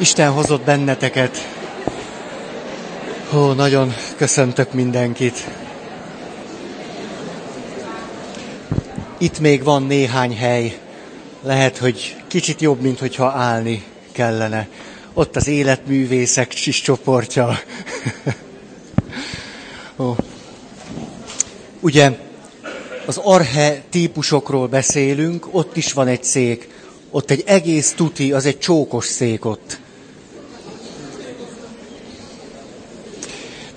Isten hozott benneteket. Ó, nagyon köszöntök mindenkit. Itt még van néhány hely. Lehet, hogy kicsit jobb, mint hogyha állni kellene. Ott az életművészek kis csoportja. Ó. Ugye az arhe típusokról beszélünk, ott is van egy szék. Ott egy egész tuti, az egy csókos szék ott.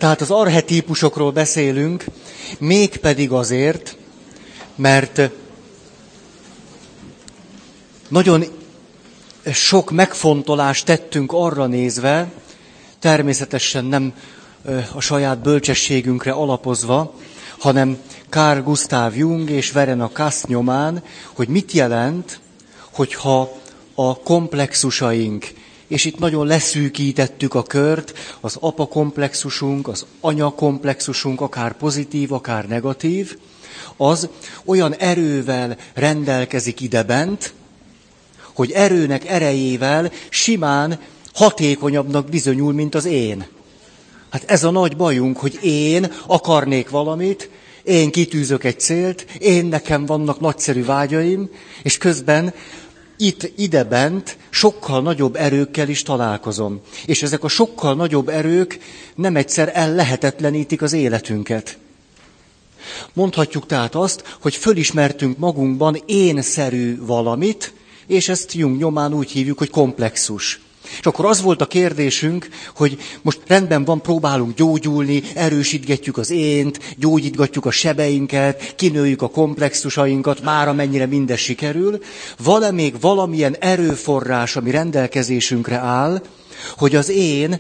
Tehát az arhetípusokról beszélünk, mégpedig azért, mert nagyon sok megfontolást tettünk arra nézve, természetesen nem a saját bölcsességünkre alapozva, hanem Carl Gustav Jung és Verena Kass nyomán, hogy mit jelent, hogyha a komplexusaink, és itt nagyon leszűkítettük a kört, az apa komplexusunk, az anya komplexusunk, akár pozitív, akár negatív, az olyan erővel rendelkezik idebent, hogy erőnek erejével simán hatékonyabbnak bizonyul, mint az én. Hát ez a nagy bajunk, hogy én akarnék valamit, én kitűzök egy célt, én nekem vannak nagyszerű vágyaim, és közben itt, idebent sokkal nagyobb erőkkel is találkozom. És ezek a sokkal nagyobb erők nem egyszer ellehetetlenítik az életünket. Mondhatjuk tehát azt, hogy fölismertünk magunkban énszerű valamit, és ezt Jung nyomán úgy hívjuk, hogy komplexus. És akkor az volt a kérdésünk, hogy most rendben van, próbálunk gyógyulni, erősítgetjük az ént, gyógyítgatjuk a sebeinket, kinőjük a komplexusainkat, már amennyire mindez sikerül. Van-e még valamilyen erőforrás, ami rendelkezésünkre áll, hogy az én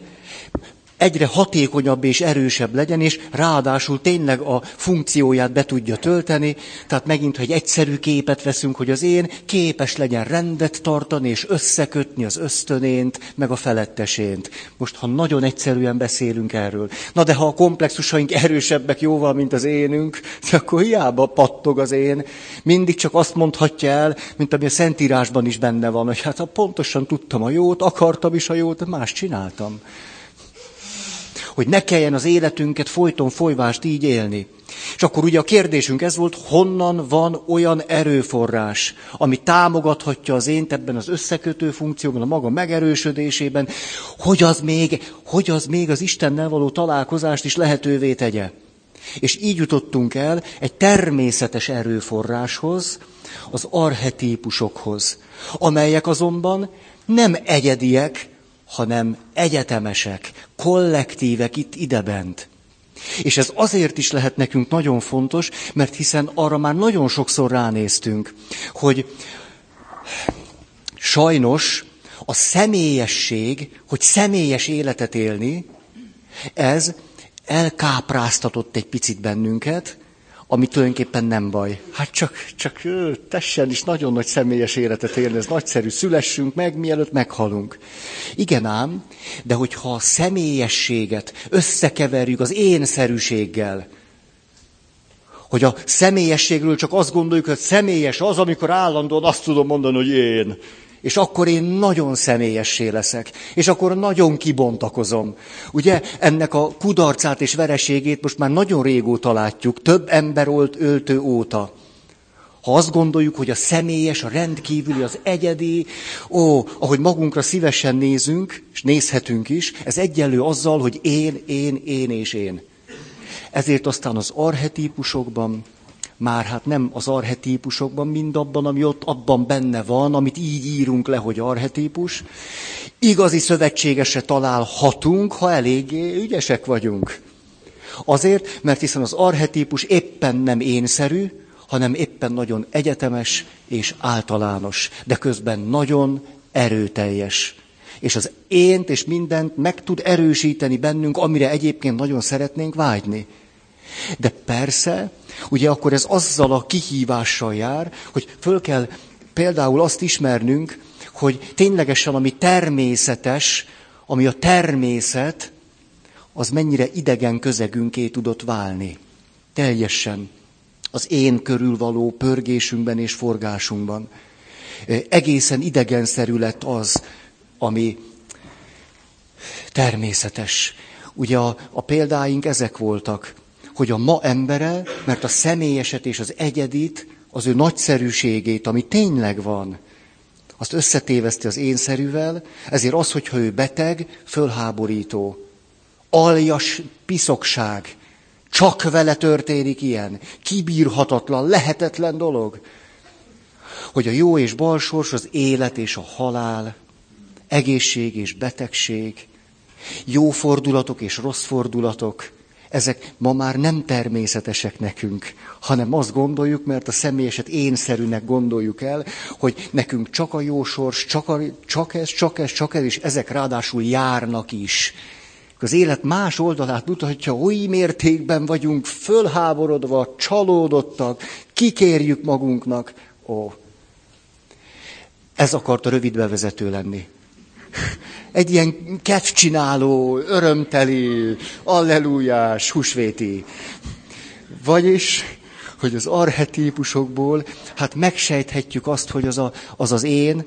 egyre hatékonyabb és erősebb legyen, és ráadásul tényleg a funkcióját be tudja tölteni. Tehát megint, hogy egyszerű képet veszünk, hogy az én képes legyen rendet tartani, és összekötni az ösztönént, meg a felettesént. Most, ha nagyon egyszerűen beszélünk erről. Na de ha a komplexusaink erősebbek jóval, mint az énünk, akkor hiába pattog az én. Mindig csak azt mondhatja el, mint ami a Szentírásban is benne van, hogy hát ha pontosan tudtam a jót, akartam is a jót, más csináltam hogy ne kelljen az életünket folyton folyvást így élni. És akkor ugye a kérdésünk ez volt, honnan van olyan erőforrás, ami támogathatja az én ebben az összekötő funkcióban, a maga megerősödésében, hogy az még, hogy az, még az Istennel való találkozást is lehetővé tegye. És így jutottunk el egy természetes erőforráshoz, az arhetípusokhoz, amelyek azonban nem egyediek, hanem egyetemesek, kollektívek itt idebent. És ez azért is lehet nekünk nagyon fontos, mert hiszen arra már nagyon sokszor ránéztünk, hogy sajnos a személyesség, hogy személyes életet élni, ez elkápráztatott egy picit bennünket, ami tulajdonképpen nem baj. Hát csak, csak tessen is nagyon nagy személyes életet élni, ez nagyszerű, szülessünk meg, mielőtt meghalunk. Igen ám, de hogyha a személyességet összekeverjük az énszerűséggel, hogy a személyességről csak azt gondoljuk, hogy személyes az, amikor állandóan azt tudom mondani, hogy én és akkor én nagyon személyessé leszek, és akkor nagyon kibontakozom. Ugye ennek a kudarcát és vereségét most már nagyon régóta látjuk, több ember olt öltő óta. Ha azt gondoljuk, hogy a személyes, a rendkívüli, az egyedi, ó, ahogy magunkra szívesen nézünk, és nézhetünk is, ez egyenlő azzal, hogy én, én, én és én. Ezért aztán az arhetípusokban, már hát nem az arhetípusokban, mind abban, ami ott abban benne van, amit így írunk le, hogy arhetípus. Igazi szövetségesre találhatunk, ha eléggé ügyesek vagyunk. Azért, mert hiszen az arhetípus éppen nem énszerű, hanem éppen nagyon egyetemes és általános, de közben nagyon erőteljes. És az ént és mindent meg tud erősíteni bennünk, amire egyébként nagyon szeretnénk vágyni. De persze, ugye akkor ez azzal a kihívással jár, hogy föl kell például azt ismernünk, hogy ténylegesen ami természetes, ami a természet, az mennyire idegen közegünké tudott válni. Teljesen. Az én körül való pörgésünkben és forgásunkban. Egészen idegenszerű lett az, ami Természetes. Ugye a, a példáink ezek voltak, hogy a ma embere, mert a személyeset és az egyedit, az ő nagyszerűségét, ami tényleg van, azt összetéveszti az énszerűvel, ezért az, hogyha ő beteg, fölháborító. Aljas piszokság. Csak vele történik ilyen. Kibírhatatlan, lehetetlen dolog. Hogy a jó és balsors az élet és a halál, egészség és betegség, jó fordulatok és rossz fordulatok, ezek ma már nem természetesek nekünk, hanem azt gondoljuk, mert a személyeset énszerűnek gondoljuk el, hogy nekünk csak a jó sors, csak, a, csak ez, csak ez, csak ez, és ezek ráadásul járnak is. Az élet más oldalát mutatja, oly mértékben vagyunk fölháborodva, csalódottak, kikérjük magunknak. Ó, ez akart a rövid bevezető lenni egy ilyen kedvcsináló, örömteli, allelujás, husvéti. Vagyis, hogy az arhetípusokból, hát megsejthetjük azt, hogy az, a, az az én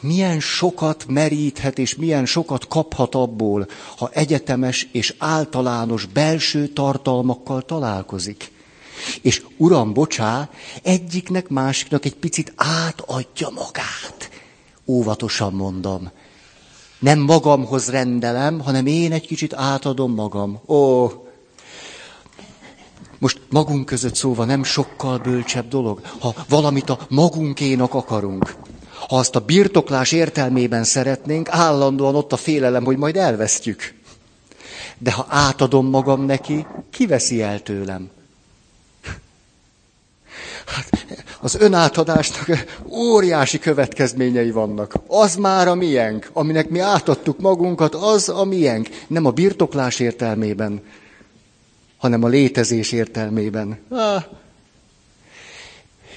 milyen sokat meríthet és milyen sokat kaphat abból, ha egyetemes és általános belső tartalmakkal találkozik. És uram, bocsá, egyiknek másiknak egy picit átadja magát. Óvatosan mondom. Nem magamhoz rendelem, hanem én egy kicsit átadom magam. Ó, most magunk között szóval nem sokkal bölcsebb dolog, ha valamit a magunkénak akarunk. Ha azt a birtoklás értelmében szeretnénk, állandóan ott a félelem, hogy majd elvesztjük. De ha átadom magam neki, kiveszi el tőlem? Hát az önátadásnak óriási következményei vannak. Az már a miénk, aminek mi átadtuk magunkat, az a miénk. Nem a birtoklás értelmében, hanem a létezés értelmében. Ah.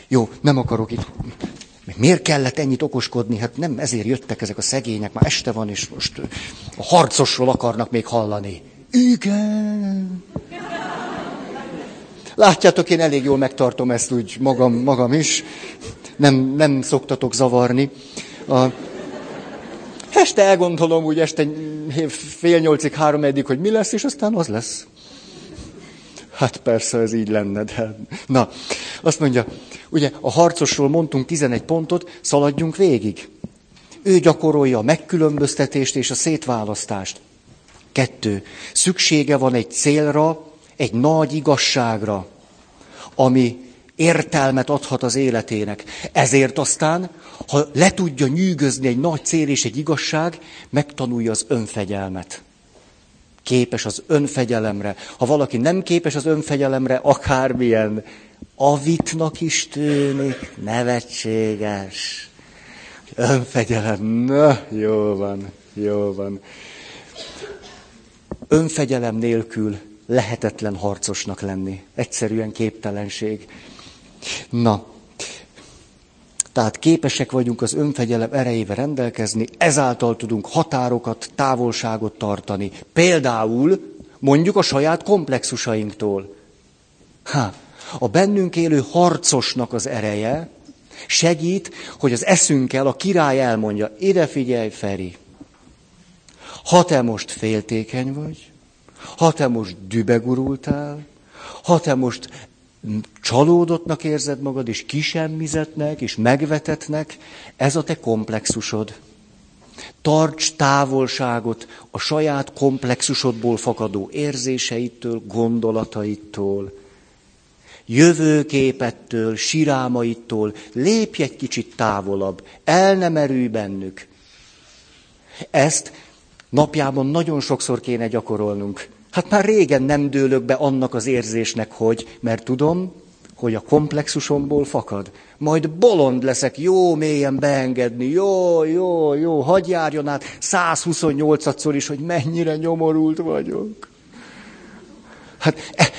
Jó, nem akarok itt. Miért kellett ennyit okoskodni? Hát nem ezért jöttek ezek a szegények, már este van, és most a harcosról akarnak még hallani. Igen. Látjátok, én elég jól megtartom ezt úgy magam, magam is. Nem, nem szoktatok zavarni. A... Este elgondolom úgy este fél nyolcig, három eddig, hogy mi lesz, és aztán az lesz. Hát persze, ez így lenne, de... Na, azt mondja, ugye a harcosról mondtunk 11 pontot, szaladjunk végig. Ő gyakorolja a megkülönböztetést és a szétválasztást. Kettő. Szüksége van egy célra, egy nagy igazságra, ami értelmet adhat az életének. Ezért aztán, ha le tudja nyűgözni egy nagy cél és egy igazság, megtanulja az önfegyelmet. Képes az önfegyelemre. Ha valaki nem képes az önfegyelemre, akármilyen avitnak is tűnik, nevetséges. Önfegyelem, na, jó van, jó van. Önfegyelem nélkül lehetetlen harcosnak lenni. Egyszerűen képtelenség. Na, tehát képesek vagyunk az önfegyelem erejével rendelkezni, ezáltal tudunk határokat, távolságot tartani. Például mondjuk a saját komplexusainktól. Ha, a bennünk élő harcosnak az ereje segít, hogy az eszünkkel a király elmondja, ide figyelj, Feri, ha te most féltékeny vagy, ha te most dübegurultál, ha te most csalódottnak érzed magad, és kisemmizetnek, és megvetetnek, ez a te komplexusod. Tarts távolságot a saját komplexusodból fakadó érzéseittől, gondolataittól, jövőképettől, sirámaittól, lépj egy kicsit távolabb, el nem erülj bennük. Ezt napjában nagyon sokszor kéne gyakorolnunk. Hát már régen nem dőlök be annak az érzésnek, hogy, mert tudom, hogy a komplexusomból fakad. Majd bolond leszek jó mélyen beengedni, jó, jó, jó, hagyj járjon át 128-szor is, hogy mennyire nyomorult vagyok. Hát e,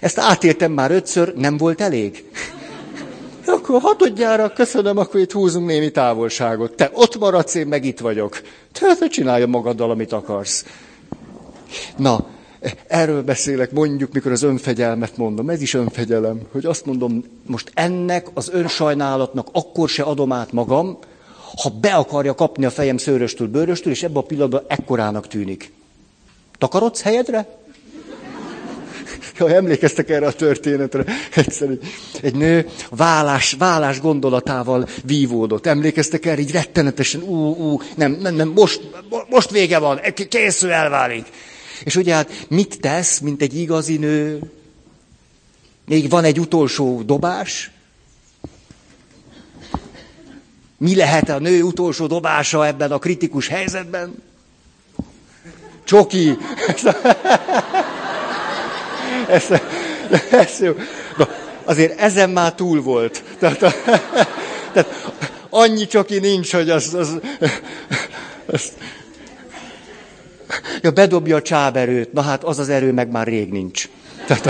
ezt átéltem már ötször, nem volt elég? Akkor hatodjára köszönöm, akkor itt húzunk némi távolságot. Te ott maradsz, én meg itt vagyok. Te, te csinálja magaddal, amit akarsz. Na, Erről beszélek mondjuk, mikor az önfegyelmet mondom. Ez is önfegyelem, hogy azt mondom, most ennek az önsajnálatnak akkor se adom át magam, ha be akarja kapni a fejem szőröstől, bőröstől, és ebben a pillanatban ekkorának tűnik. Takarodsz helyedre? Ja, emlékeztek erre a történetre. Egyszer egy, egy nő vállás, vállás gondolatával vívódott. Emlékeztek erre, így rettenetesen, ú, ú, nem, nem, nem, most, most vége van, készül, elválik. És ugye hát mit tesz, mint egy igazi nő? Még van egy utolsó dobás. Mi lehet a nő utolsó dobása ebben a kritikus helyzetben? Csoki! Ez, ez jó. Na, azért ezen már túl volt. Tehát, tehát annyi csoki nincs, hogy az, az, az ja, bedobja a csáberőt. Na hát az az erő meg már rég nincs. Tehát,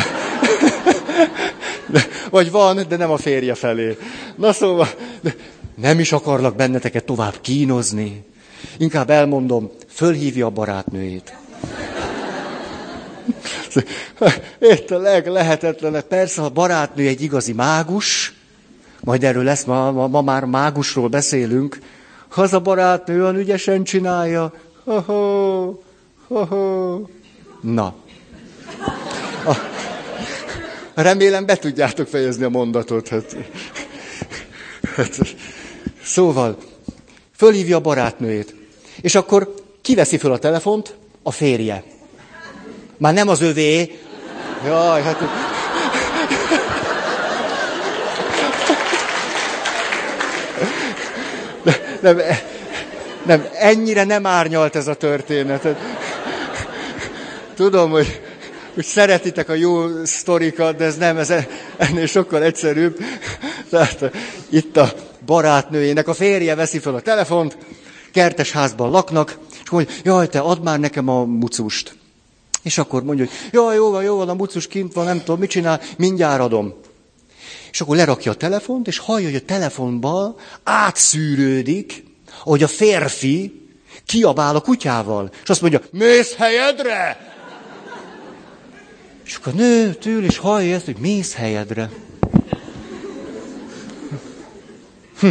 de, vagy van, de nem a férje felé. Na szóval, de nem is akarlak benneteket tovább kínozni. Inkább elmondom, fölhívja a barátnőjét. Itt a leglehetetlenebb. Persze, ha barátnő egy igazi mágus, majd erről lesz, ma, ma, ma már mágusról beszélünk, ha az a barátnő olyan ügyesen csinálja, ho-ho, ho-ho. Na. A, remélem be tudjátok fejezni a mondatot. Hát, hát, szóval, fölhívja a barátnőjét, és akkor kiveszi föl a telefont, a férje. Már nem az övé. Jaj, hát... Nem, nem, ennyire nem árnyalt ez a történet. Tudom, hogy, hogy szeretitek a jó sztorikat, de ez nem, ez ennél sokkal egyszerűbb. Tehát itt a barátnőjének a férje veszi fel a telefont, kertes házban laknak, és mondja, jaj, te add már nekem a mucust. És akkor mondja, hogy jaj, jó van, jó van, a mucus kint van, nem tudom, mit csinál, mindjárt adom. És akkor lerakja a telefont, és hallja, hogy a telefonban átszűrődik, hogy a férfi kiabál a kutyával. És azt mondja, mész helyedre! És akkor a nő től, és hallja ezt, hogy mész helyedre. Hm.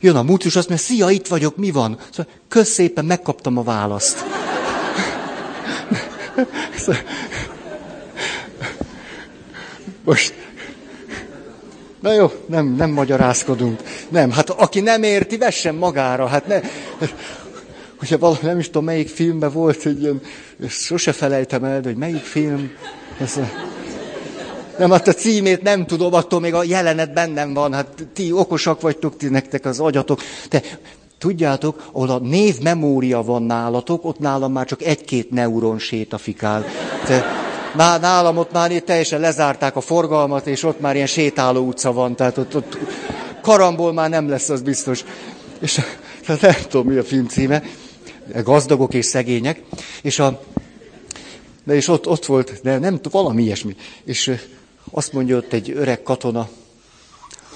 Jön a mucus, azt mondja, szia, itt vagyok, mi van? Szóval, kösz szépen, megkaptam a választ. Most, na jó, nem, nem magyarázkodunk. Nem, hát aki nem érti, vessen magára. Hát ne, hogyha valami, nem is tudom, melyik filmben volt egy ilyen, sose felejtem el, de hogy melyik film, ez, nem, hát a címét nem tudom, attól még a jelenet bennem van, hát ti okosak vagytok, ti nektek az agyatok. De Tudjátok, ahol a név memória van nálatok, ott nálam már csak egy-két neuron sétafikál. Te, nálam ott már teljesen lezárták a forgalmat, és ott már ilyen sétáló utca van, tehát ott, ott karambol már nem lesz, az biztos. És tehát nem tudom, mi a film címe, gazdagok és szegények, és, a, de és ott, ott volt, de nem tudom, valami ilyesmi. És azt mondja ott egy öreg katona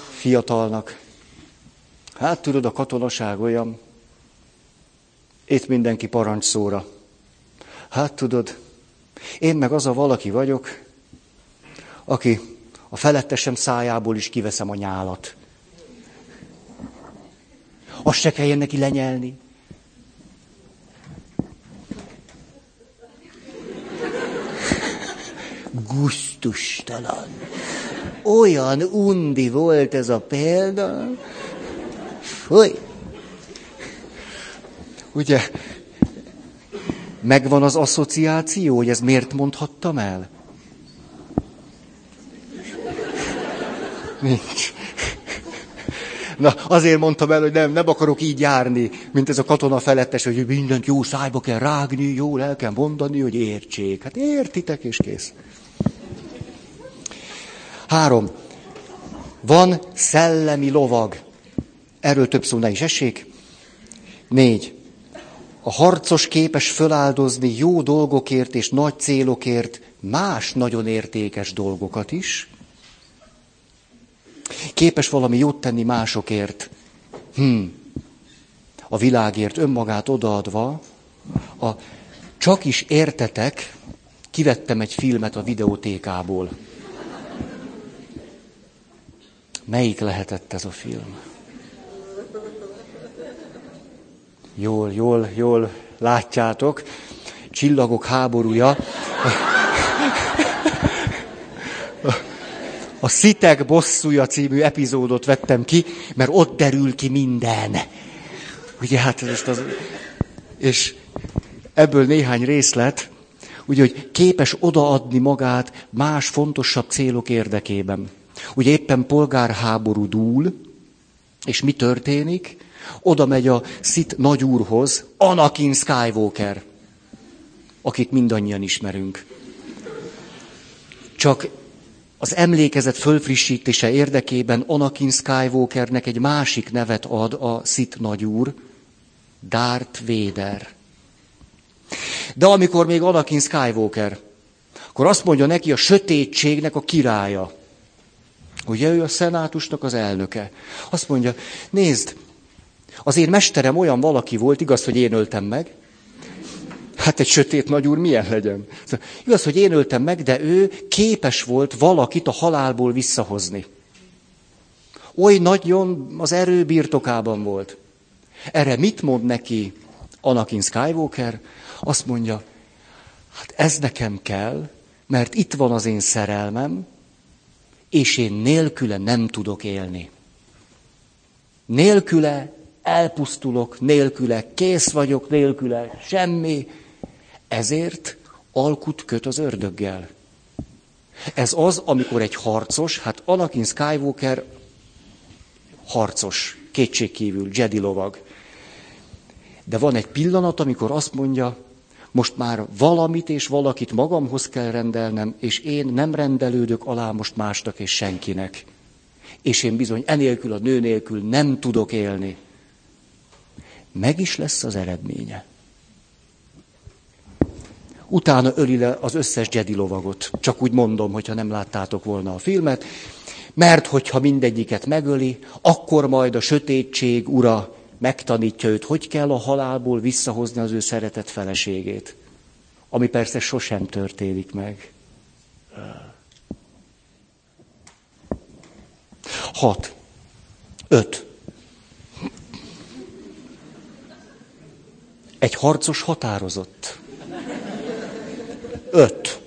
fiatalnak, Hát tudod, a katonaság olyan, itt mindenki parancsszóra. Hát tudod, én meg az a valaki vagyok, aki a felettesem szájából is kiveszem a nyálat. Azt se kelljen neki lenyelni. Gusztustalan. Olyan undi volt ez a példa, Fúj! Ugye, megvan az asszociáció, hogy ez miért mondhattam el? Nincs. Na, azért mondtam el, hogy nem, nem akarok így járni, mint ez a katona felettes, hogy mindent jó szájba kell rágni, jól el kell mondani, hogy értsék. Hát értitek, és kész. Három. Van szellemi lovag. Erről több szó ne is essék. Négy. A harcos képes föláldozni jó dolgokért és nagy célokért más nagyon értékes dolgokat is. Képes valami jót tenni másokért. Hm. A világért önmagát odaadva. A csak is értetek, kivettem egy filmet a videótékából. Melyik lehetett ez a film? Jól, jól, jól látjátok. Csillagok háborúja. A Szitek bosszúja című epizódot vettem ki, mert ott derül ki minden. Ugye hát most az... És ebből néhány részlet, ugye, hogy képes odaadni magát más fontosabb célok érdekében. Ugye éppen polgárháború dúl, és mi történik? Oda megy a Szit nagyúrhoz, Anakin Skywalker, akit mindannyian ismerünk. Csak az emlékezet fölfrissítése érdekében Anakin Skywalkernek egy másik nevet ad a Szit nagyúr, Darth Vader. De amikor még Anakin Skywalker, akkor azt mondja neki a sötétségnek a királya. Ugye ő a szenátusnak az elnöke. Azt mondja, nézd, az én mesterem olyan valaki volt, igaz, hogy én öltem meg. Hát egy sötét nagyúr milyen legyen? Szóval, igaz, hogy én öltem meg, de ő képes volt valakit a halálból visszahozni. Oly nagyon az erő birtokában volt. Erre mit mond neki Anakin Skywalker? Azt mondja, hát ez nekem kell, mert itt van az én szerelmem, és én nélküle nem tudok élni. Nélküle elpusztulok, nélküle kész vagyok, nélküle semmi. Ezért alkut köt az ördöggel. Ez az, amikor egy harcos, hát Anakin Skywalker harcos, kétségkívül, Jedi lovag. De van egy pillanat, amikor azt mondja, most már valamit és valakit magamhoz kell rendelnem, és én nem rendelődök alá most másnak és senkinek. És én bizony enélkül, a nő nélkül nem tudok élni. Meg is lesz az eredménye. Utána öli le az összes Jedi lovagot. Csak úgy mondom, hogyha nem láttátok volna a filmet. Mert hogyha mindegyiket megöli, akkor majd a sötétség ura megtanítja őt, hogy kell a halálból visszahozni az ő szeretett feleségét. Ami persze sosem történik meg. Hat. Öt. Egy harcos határozott. Öt.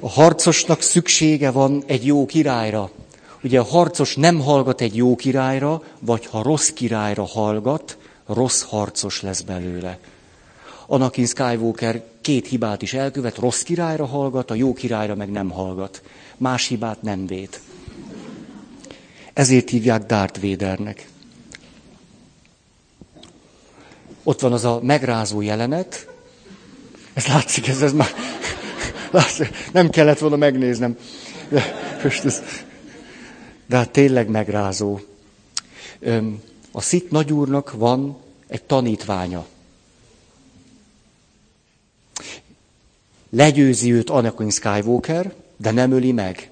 A harcosnak szüksége van egy jó királyra. Ugye a harcos nem hallgat egy jó királyra, vagy ha rossz királyra hallgat, rossz harcos lesz belőle. Anakin Skywalker két hibát is elkövet, rossz királyra hallgat, a jó királyra meg nem hallgat. Más hibát nem véd. Ezért hívják Darth Vadernek. Ott van az a megrázó jelenet. Ez látszik, ez, ez már... Látszik, nem kellett volna megnéznem. De, most ez, de hát tényleg megrázó. A Szit nagyúrnak van egy tanítványa. Legyőzi őt Anakin Skywalker, de nem öli meg.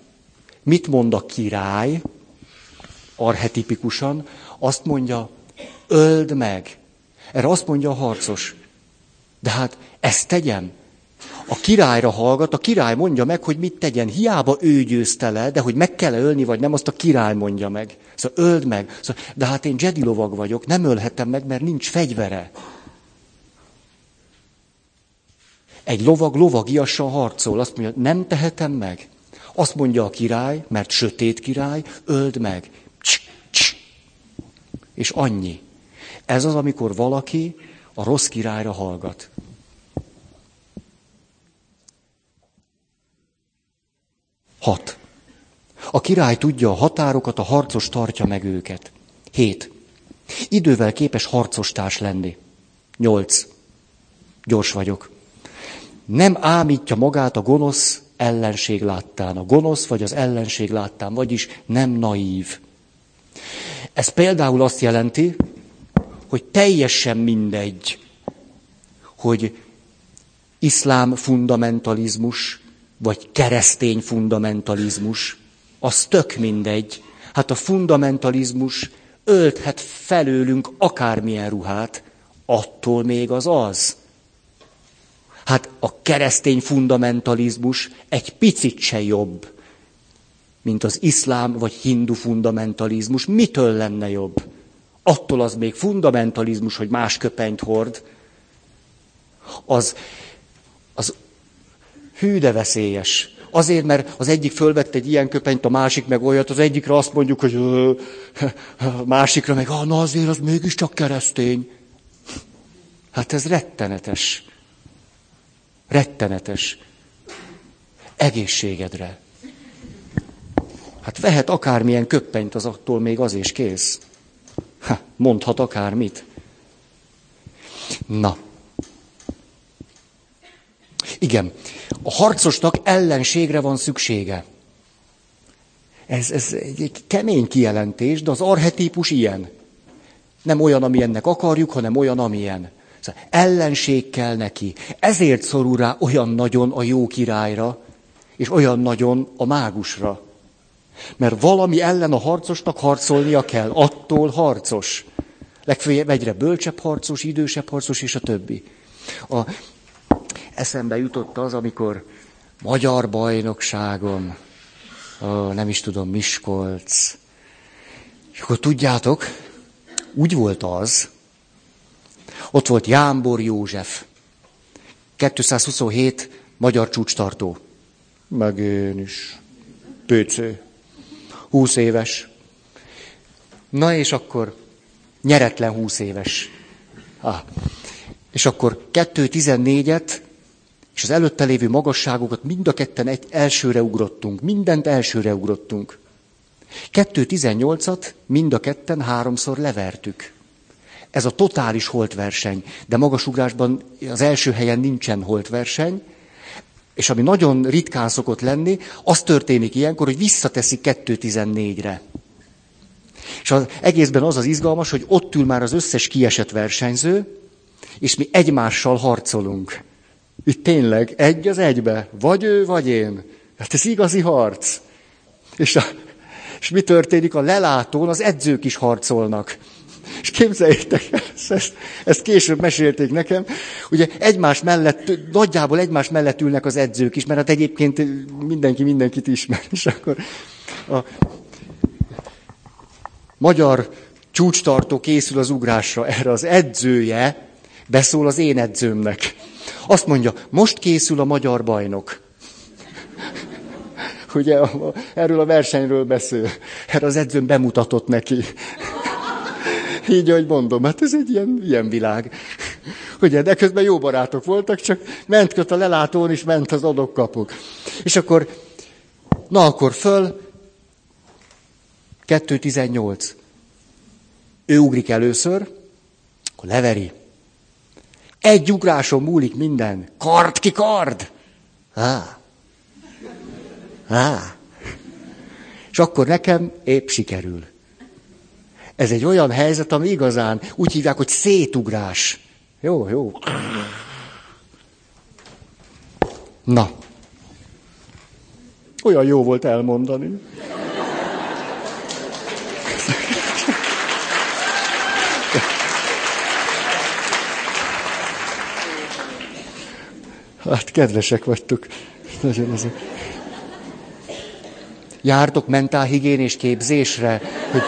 Mit mond a király, arhetipikusan? Azt mondja, öld meg. Erre azt mondja a harcos. De hát ezt tegyem. A királyra hallgat, a király mondja meg, hogy mit tegyen. Hiába ő győzte le, de hogy meg kell ölni, vagy nem, azt a király mondja meg. Szóval öld meg. Szóval, de hát én Jedi lovag vagyok, nem ölhetem meg, mert nincs fegyvere. Egy lovag lovagiassal harcol, azt mondja, nem tehetem meg. Azt mondja a király, mert sötét király, öld meg. Cs, cs. És annyi. Ez az, amikor valaki a rossz királyra hallgat. Hat. A király tudja a határokat, a harcos tartja meg őket. Hét. Idővel képes harcostárs lenni. Nyolc. Gyors vagyok. Nem ámítja magát a gonosz ellenség láttán. A gonosz vagy az ellenség láttán, vagyis nem naív. Ez például azt jelenti, hogy teljesen mindegy, hogy iszlám fundamentalizmus, vagy keresztény fundamentalizmus, az tök mindegy. Hát a fundamentalizmus ölthet felőlünk akármilyen ruhát, attól még az az. Hát a keresztény fundamentalizmus egy picit se jobb, mint az iszlám vagy hindu fundamentalizmus. Mitől lenne jobb? Attól az még fundamentalizmus, hogy más köpenyt hord, az, az hű de veszélyes. Azért, mert az egyik fölvett egy ilyen köpenyt, a másik meg olyat, az egyikre azt mondjuk, hogy a másikra meg, ah, na azért az mégiscsak keresztény. Hát ez rettenetes. Rettenetes. Egészségedre. Hát vehet akármilyen köppenyt, az attól még az is kész. Ha, mondhat akármit. Na. Igen, a harcosnak ellenségre van szüksége. Ez, ez egy kemény kijelentés, de az arhetípus ilyen. Nem olyan, amilyennek akarjuk, hanem olyan, amilyen. Szóval ellenség kell neki. Ezért szorul rá olyan nagyon a jó királyra, és olyan nagyon a mágusra. Mert valami ellen a harcosnak harcolnia kell. Attól harcos. Legfőjebb egyre bölcsebb harcos, idősebb harcos, és a többi. A, eszembe jutott az, amikor magyar bajnokságon, ó, nem is tudom, Miskolc, és akkor tudjátok, úgy volt az, ott volt Jámbor József, 227 magyar csúcstartó. Meg én is. PC. 20 éves. Na és akkor nyeretlen 20 éves. Ah. És akkor 2.14-et és az előtte lévő magasságokat mind a ketten egy elsőre ugrottunk. Mindent elsőre ugrottunk. 2.18-at mind a ketten háromszor levertük. Ez a totális holtverseny. De magasugrásban az első helyen nincsen holtverseny, és ami nagyon ritkán szokott lenni, az történik ilyenkor, hogy visszateszik 2.14-re. És az egészben az az izgalmas, hogy ott ül már az összes kiesett versenyző, és mi egymással harcolunk. Itt tényleg egy az egybe, vagy ő, vagy én. Hát ez igazi harc. És, a, és mi történik? A lelátón az edzők is harcolnak. És képzeljétek el, ezt, ezt később mesélték nekem, ugye egymás mellett, nagyjából egymás mellett ülnek az edzők is, mert hát egyébként mindenki mindenkit ismer. És akkor a magyar csúcstartó készül az ugrásra, erre az edzője beszól az én edzőmnek. Azt mondja, most készül a magyar bajnok. Ugye erről a versenyről beszél. Erre az edzőm bemutatott neki. Így, hogy mondom, hát ez egy ilyen, ilyen világ. Ugye, de közben jó barátok voltak, csak ment köt a lelátón, és ment az adok-kapok. És akkor, na akkor föl, 2.18. Ő ugrik először, akkor leveri. Egy ugráson múlik minden. Kard ki kard! Á. Á. És akkor nekem épp sikerül. Ez egy olyan helyzet, ami igazán úgy hívják, hogy szétugrás. Jó, jó. Na. Olyan jó volt elmondani. Hát kedvesek vagytok. Nagyon az. Jártok mentálhigiénés képzésre, hogy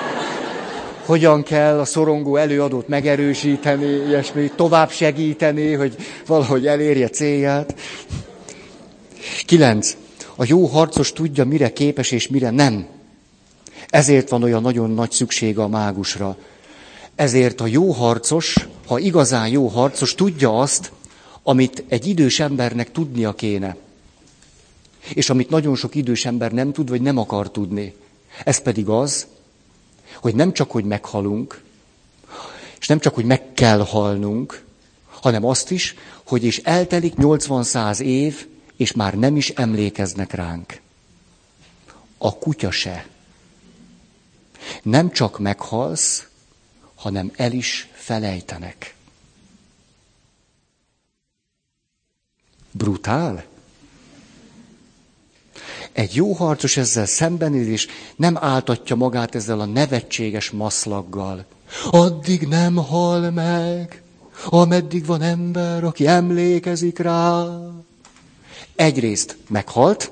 hogyan kell a szorongó előadót megerősíteni, ilyesmi, tovább segíteni, hogy valahogy elérje célját. Kilenc. A jó harcos tudja, mire képes és mire nem. Ezért van olyan nagyon nagy szüksége a mágusra. Ezért a jó harcos, ha igazán jó harcos, tudja azt, amit egy idős embernek tudnia kéne. És amit nagyon sok idős ember nem tud, vagy nem akar tudni. Ez pedig az, hogy nem csak, hogy meghalunk, és nem csak, hogy meg kell halnunk, hanem azt is, hogy és eltelik 80-100 év, és már nem is emlékeznek ránk. A kutya se. Nem csak meghalsz, hanem el is felejtenek. Brutál? Egy jó harcos ezzel szembenéz, és nem áltatja magát ezzel a nevetséges maszlaggal. Addig nem hal meg, ameddig van ember, aki emlékezik rá. Egyrészt meghalt,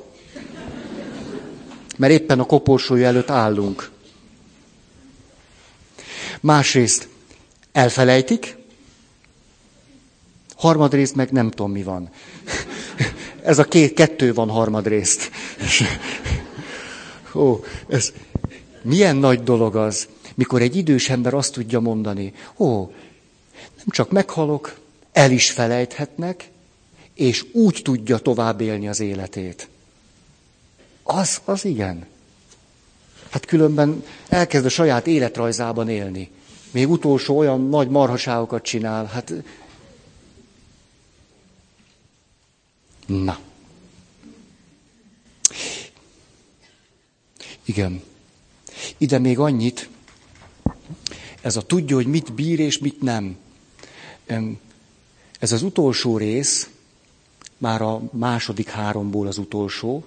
mert éppen a koporsója előtt állunk. Másrészt elfelejtik, harmadrészt meg nem tudom, mi van. Ez a két, kettő van harmadrészt. Ó, ez milyen nagy dolog az, mikor egy idős ember azt tudja mondani, ó, nem csak meghalok, el is felejthetnek, és úgy tudja tovább élni az életét. Az, az igen. Hát különben elkezd a saját életrajzában élni. Még utolsó olyan nagy marhaságokat csinál. Hát... Na. Igen. Ide még annyit, ez a tudja, hogy mit bír és mit nem. Ez az utolsó rész, már a második háromból az utolsó,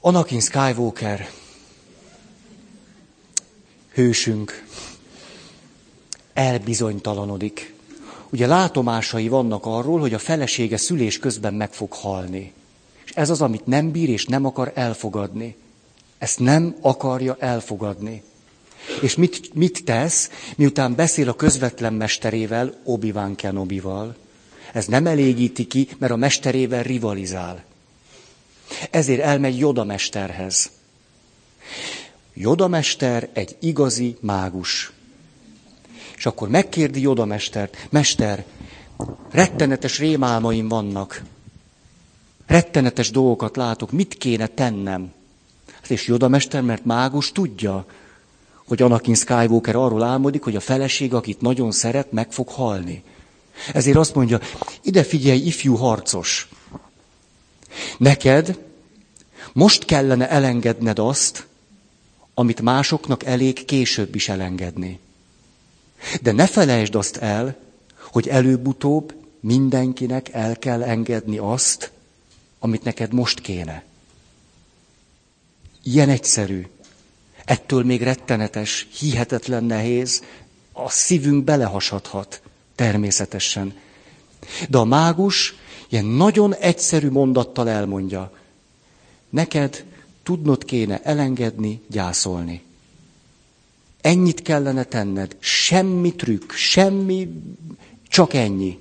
Anakin Skywalker, hősünk, elbizonytalanodik. Ugye látomásai vannak arról, hogy a felesége szülés közben meg fog halni. És ez az, amit nem bír és nem akar elfogadni. Ezt nem akarja elfogadni. És mit, mit tesz, miután beszél a közvetlen mesterével, Obi-Wan Kenobi-val? Ez nem elégíti ki, mert a mesterével rivalizál. Ezért elmegy Joda mesterhez. Joda mester egy igazi mágus. És akkor megkérdi Joda mestert, mester, rettenetes rémálmaim vannak. Rettenetes dolgokat látok, mit kéne tennem? És Joda mester, mert mágus tudja, hogy Anakin Skywalker arról álmodik, hogy a feleség, akit nagyon szeret, meg fog halni. Ezért azt mondja, ide figyelj, ifjú harcos. Neked most kellene elengedned azt, amit másoknak elég később is elengedni. De ne felejtsd azt el, hogy előbb-utóbb mindenkinek el kell engedni azt, amit neked most kéne. Ilyen egyszerű. Ettől még rettenetes, hihetetlen nehéz, a szívünk belehasadhat, természetesen. De a mágus ilyen nagyon egyszerű mondattal elmondja, neked tudnod kéne elengedni, gyászolni. Ennyit kellene tenned, semmi trükk, semmi, csak ennyi.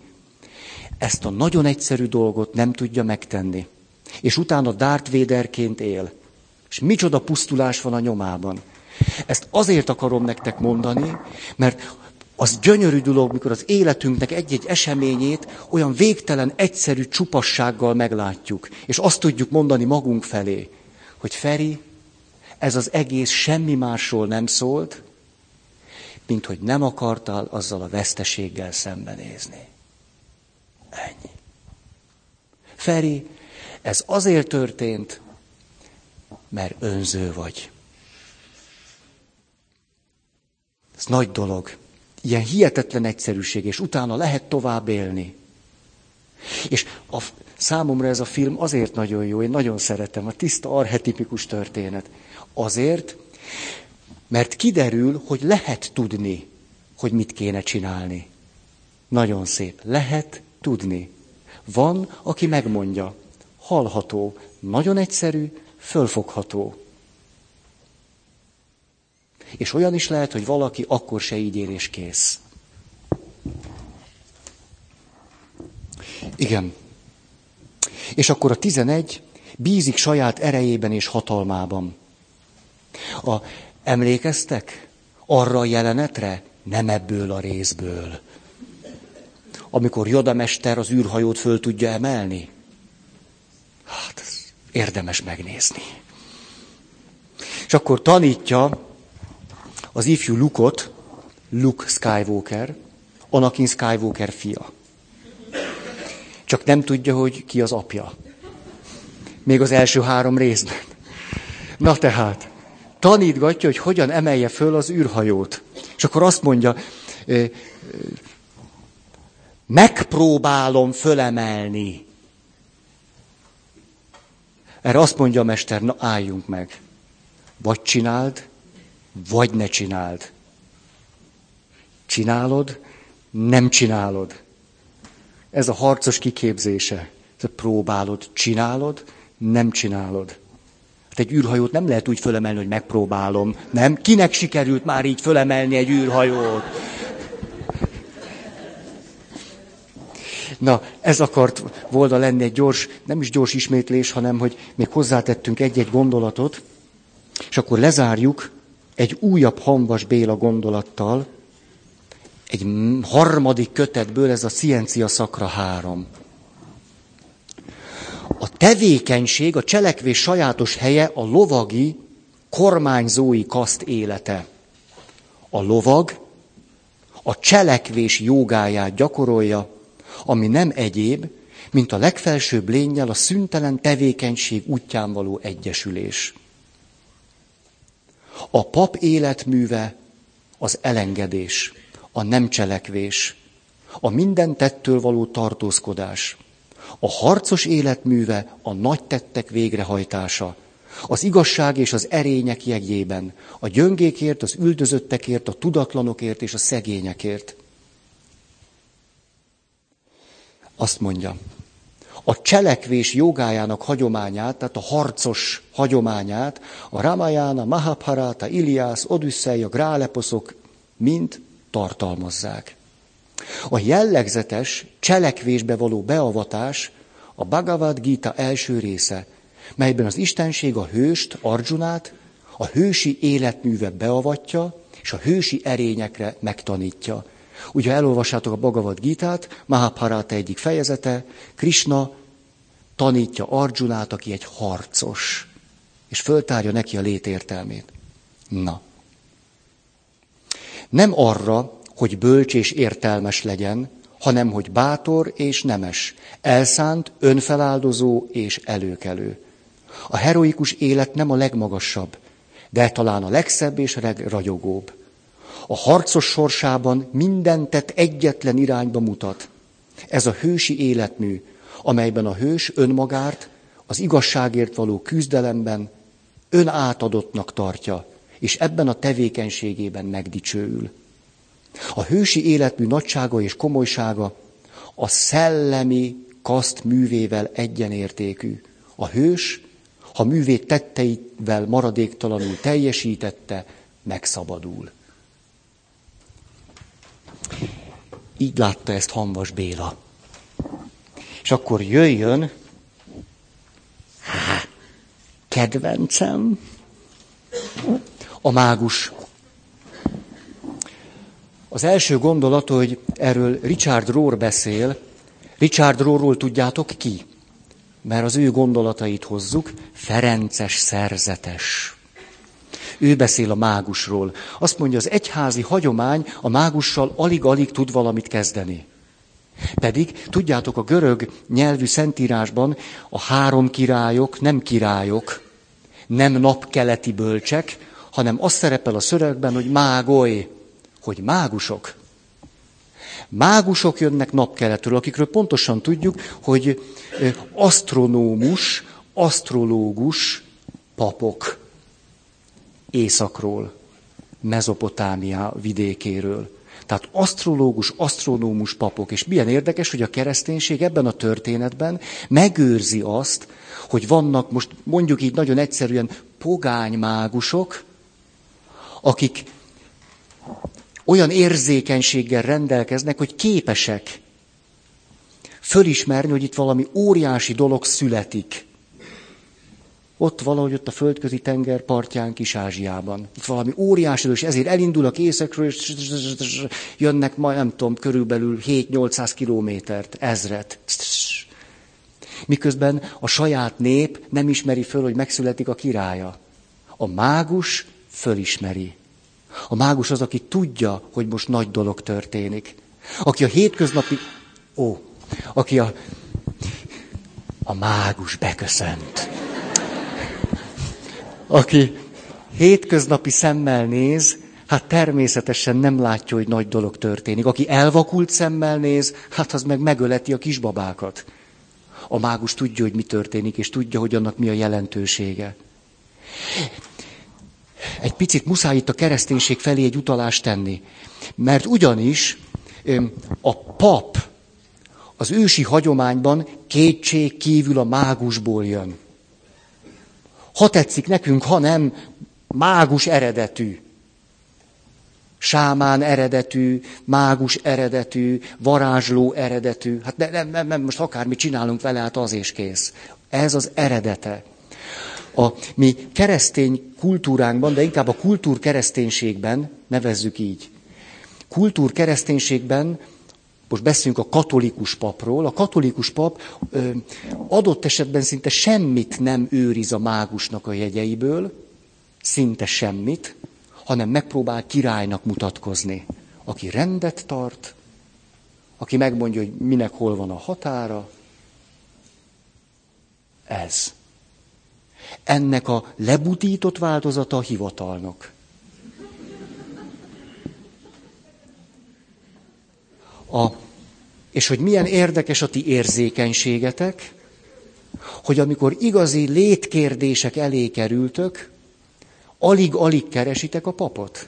Ezt a nagyon egyszerű dolgot nem tudja megtenni. És utána Darth Vaderként él. És micsoda pusztulás van a nyomában. Ezt azért akarom nektek mondani, mert az gyönyörű dolog, mikor az életünknek egy-egy eseményét olyan végtelen, egyszerű csupassággal meglátjuk, és azt tudjuk mondani magunk felé, hogy Feri, ez az egész semmi másról nem szólt, mint hogy nem akartál azzal a veszteséggel szembenézni. Ennyi. Feri, ez azért történt, mert önző vagy. Ez nagy dolog. Ilyen hihetetlen egyszerűség, és utána lehet tovább élni. És a, számomra ez a film azért nagyon jó, én nagyon szeretem, a tiszta arhetipikus történet. Azért, mert kiderül, hogy lehet tudni, hogy mit kéne csinálni. Nagyon szép. Lehet tudni. Van, aki megmondja. Hallható. Nagyon egyszerű, fölfogható. És olyan is lehet, hogy valaki akkor se így ér és kész. Igen. És akkor a tizenegy bízik saját erejében és hatalmában. A, emlékeztek arra a jelenetre? Nem ebből a részből. Amikor Jodamester az űrhajót föl tudja emelni? Hát, érdemes megnézni. És akkor tanítja az ifjú Lukot, Luke Skywalker, Anakin Skywalker fia. Csak nem tudja, hogy ki az apja. Még az első három részben. Na tehát, tanítgatja, hogy hogyan emelje föl az űrhajót. És akkor azt mondja, megpróbálom fölemelni. Erre azt mondja a mester, na álljunk meg. Vagy csináld, vagy ne csináld. Csinálod, nem csinálod. Ez a harcos kiképzése. Te próbálod, csinálod, nem csinálod. Hát egy űrhajót nem lehet úgy fölemelni, hogy megpróbálom. Nem? Kinek sikerült már így fölemelni egy űrhajót? Na, ez akart volna lenni egy gyors, nem is gyors ismétlés, hanem hogy még hozzátettünk egy-egy gondolatot, és akkor lezárjuk egy újabb Hanvas Béla gondolattal, egy harmadik kötetből, ez a Ciencia Szakra három. A tevékenység, a cselekvés sajátos helye a lovagi, kormányzói kaszt élete. A lovag a cselekvés jogáját gyakorolja, ami nem egyéb, mint a legfelsőbb lényel a szüntelen tevékenység útján való egyesülés. A pap életműve az elengedés, a nem cselekvés, a minden tettől való tartózkodás. A harcos életműve a nagy tettek végrehajtása, az igazság és az erények jegyében, a gyöngékért, az üldözöttekért, a tudatlanokért és a szegényekért. Azt mondja, a cselekvés jogájának hagyományát, tehát a harcos hagyományát, a Ramayana, Mahabharata, Iliász, Odüsszeja, Gráleposzok mind tartalmazzák. A jellegzetes cselekvésbe való beavatás a Bhagavad Gita első része, melyben az Istenség a hőst, Arjunát, a hősi életműve beavatja, és a hősi erényekre megtanítja. Ugye elolvassátok a Bhagavad Gitát, Mahabharata egyik fejezete, Krishna tanítja Arjunát, aki egy harcos, és föltárja neki a létértelmét. Na. Nem arra, hogy bölcs és értelmes legyen, hanem hogy bátor és nemes, elszánt, önfeláldozó és előkelő. A heroikus élet nem a legmagasabb, de talán a legszebb és a legragyogóbb. A harcos sorsában mindent egyetlen irányba mutat. Ez a hősi életmű, amelyben a hős önmagát az igazságért való küzdelemben önátadottnak tartja, és ebben a tevékenységében megdicsőül. A hősi életmű nagysága és komolysága a szellemi kaszt művével egyenértékű. A hős, ha művét tetteivel maradéktalanul teljesítette, megszabadul. Így látta ezt Hanvas Béla. És akkor jöjjön, kedvencem, a mágus. Az első gondolat, hogy erről Richard Rohr beszél. Richard Rohrról tudjátok ki? Mert az ő gondolatait hozzuk, Ferences szerzetes. Ő beszél a mágusról. Azt mondja, az egyházi hagyomány a mágussal alig-alig tud valamit kezdeni. Pedig, tudjátok, a görög nyelvű szentírásban a három királyok nem királyok, nem napkeleti bölcsek, hanem az szerepel a szövegben, hogy mágoly, hogy mágusok. Mágusok jönnek napkeletről, akikről pontosan tudjuk, hogy asztronómus, asztrológus papok északról, Mezopotámia vidékéről. Tehát asztrológus, asztronómus papok. És milyen érdekes, hogy a kereszténység ebben a történetben megőrzi azt, hogy vannak most mondjuk így nagyon egyszerűen pogány mágusok, akik olyan érzékenységgel rendelkeznek, hogy képesek fölismerni, hogy itt valami óriási dolog születik. Ott valahogy ott a földközi tenger partján Kis-Ázsiában. Itt valami óriási, és ezért elindulnak északról, és jönnek majd, nem tudom, körülbelül 7-800 kilométert, ezret. Miközben a saját nép nem ismeri föl, hogy megszületik a királya. A mágus fölismeri. A mágus az, aki tudja, hogy most nagy dolog történik. Aki a hétköznapi... Ó, aki a... A mágus beköszönt aki hétköznapi szemmel néz, hát természetesen nem látja, hogy nagy dolog történik. Aki elvakult szemmel néz, hát az meg megöleti a kisbabákat. A mágus tudja, hogy mi történik, és tudja, hogy annak mi a jelentősége. Egy picit muszáj itt a kereszténység felé egy utalást tenni. Mert ugyanis a pap az ősi hagyományban kétség kívül a mágusból jön. Ha tetszik nekünk, ha nem, mágus eredetű. Sámán eredetű, mágus eredetű, varázsló eredetű. Hát nem, nem, nem, most akármit csinálunk vele, hát az és kész. Ez az eredete. A mi keresztény kultúránkban, de inkább a kultúr kereszténységben, nevezzük így, kultúr kereszténységben, most beszélünk a katolikus papról, a katolikus pap ö, adott esetben szinte semmit nem őriz a mágusnak a jegyeiből, szinte semmit, hanem megpróbál királynak mutatkozni. Aki rendet tart, aki megmondja, hogy minek hol van a határa. Ez. Ennek a lebutított változata a hivatalnak. A, és hogy milyen érdekes a ti érzékenységetek, hogy amikor igazi létkérdések elé kerültök, alig-alig keresitek a papot.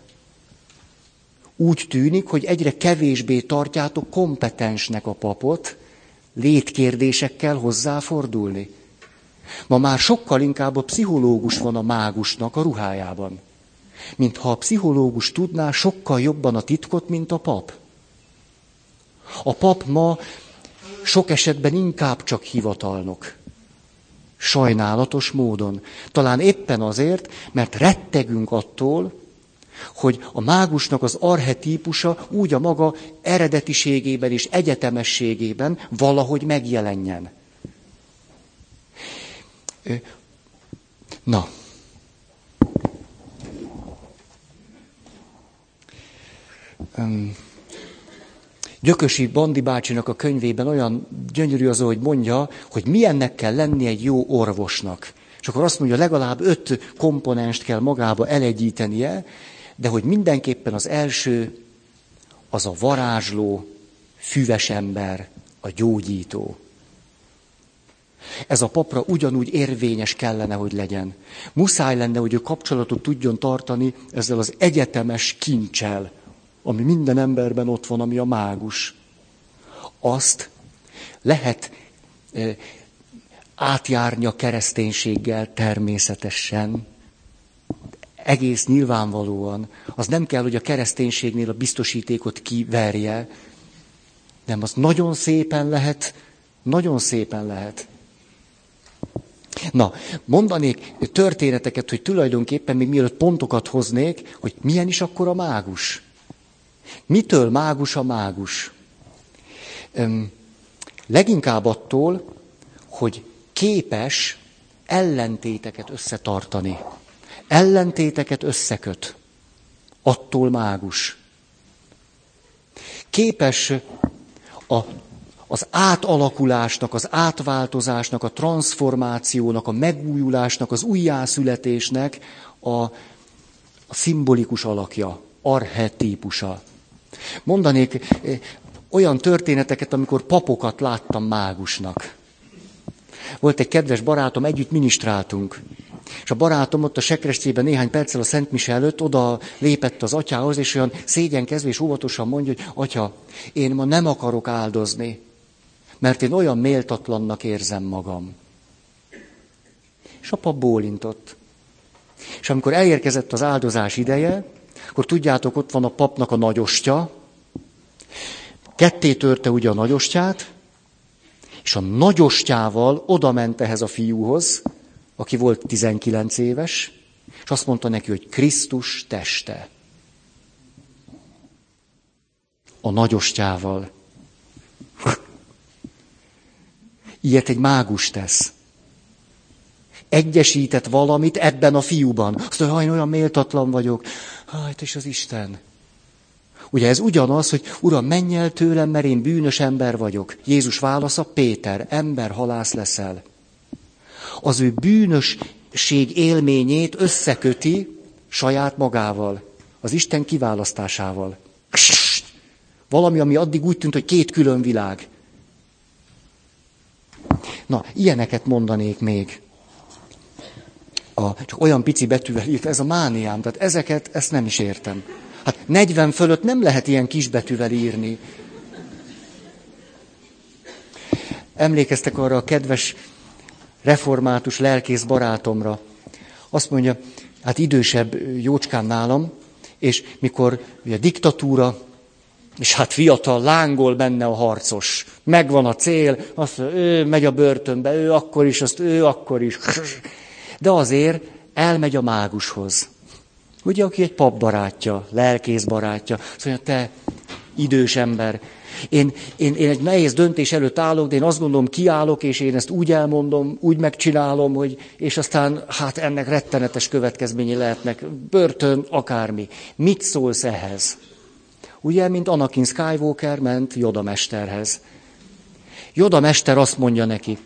Úgy tűnik, hogy egyre kevésbé tartjátok kompetensnek a papot, létkérdésekkel hozzáfordulni. Ma már sokkal inkább a pszichológus van a mágusnak a ruhájában. Mintha a pszichológus tudná sokkal jobban a titkot, mint a pap. A pap ma sok esetben inkább csak hivatalnok. Sajnálatos módon. Talán éppen azért, mert rettegünk attól, hogy a mágusnak az arhetípusa úgy a maga eredetiségében és egyetemességében valahogy megjelenjen. Na. Um. Gyökösi Bandi bácsinak a könyvében olyan gyönyörű az, hogy mondja, hogy milyennek kell lenni egy jó orvosnak. És akkor azt mondja, legalább öt komponenst kell magába elegyítenie, de hogy mindenképpen az első az a varázsló, füves ember, a gyógyító. Ez a papra ugyanúgy érvényes kellene, hogy legyen. Muszáj lenne, hogy ő kapcsolatot tudjon tartani ezzel az egyetemes kincsel, ami minden emberben ott van, ami a mágus, azt lehet e, átjárni a kereszténységgel természetesen, egész nyilvánvalóan. Az nem kell, hogy a kereszténységnél a biztosítékot kiverje, nem, az nagyon szépen lehet, nagyon szépen lehet. Na, mondanék történeteket, hogy tulajdonképpen még mielőtt pontokat hoznék, hogy milyen is akkor a mágus. Mitől mágus a mágus? Öm, leginkább attól, hogy képes ellentéteket összetartani. Ellentéteket összeköt. Attól mágus. Képes a, az átalakulásnak, az átváltozásnak, a transformációnak, a megújulásnak, az újjászületésnek a, a szimbolikus alakja, arhetípusa. Mondanék eh, olyan történeteket, amikor papokat láttam mágusnak. Volt egy kedves barátom, együtt minisztráltunk. És a barátom ott a sekrestében néhány perccel a Szent Mise előtt oda lépett az atyához, és olyan szégyenkezve és óvatosan mondja, hogy atya, én ma nem akarok áldozni, mert én olyan méltatlannak érzem magam. És a pap bólintott. És amikor elérkezett az áldozás ideje, akkor tudjátok, ott van a papnak a nagyostya, ketté törte ugye a nagyostját, és a nagyostjával oda ment ehhez a fiúhoz, aki volt 19 éves, és azt mondta neki, hogy Krisztus teste. A nagyostjával. Ilyet egy mágus tesz egyesített valamit ebben a fiúban. Azt mondja, hogy olyan méltatlan vagyok. Hát és az Isten. Ugye ez ugyanaz, hogy Uram, menj el tőlem, mert én bűnös ember vagyok. Jézus válasza, Péter, ember halász leszel. Az ő bűnösség élményét összeköti saját magával, az Isten kiválasztásával. Valami, ami addig úgy tűnt, hogy két külön világ. Na, ilyeneket mondanék még a, csak olyan pici betűvel írt, ez a mániám, tehát ezeket, ezt nem is értem. Hát 40 fölött nem lehet ilyen kis betűvel írni. Emlékeztek arra a kedves református lelkész barátomra, azt mondja, hát idősebb jócskán nálam, és mikor ugye diktatúra, és hát fiatal, lángol benne a harcos. Megvan a cél, azt mondja, ő megy a börtönbe, ő akkor is, azt ő akkor is. De azért elmegy a mágushoz. Ugye, aki egy pap barátja, lelkész barátja. Mondja, te idős ember, én, én, én egy nehéz döntés előtt állok, de én azt gondolom, kiállok, és én ezt úgy elmondom, úgy megcsinálom, hogy, és aztán hát ennek rettenetes következményei lehetnek, börtön, akármi. Mit szólsz ehhez? Ugye, mint Anakin Skywalker ment Joda mesterhez. Joda mester azt mondja neki,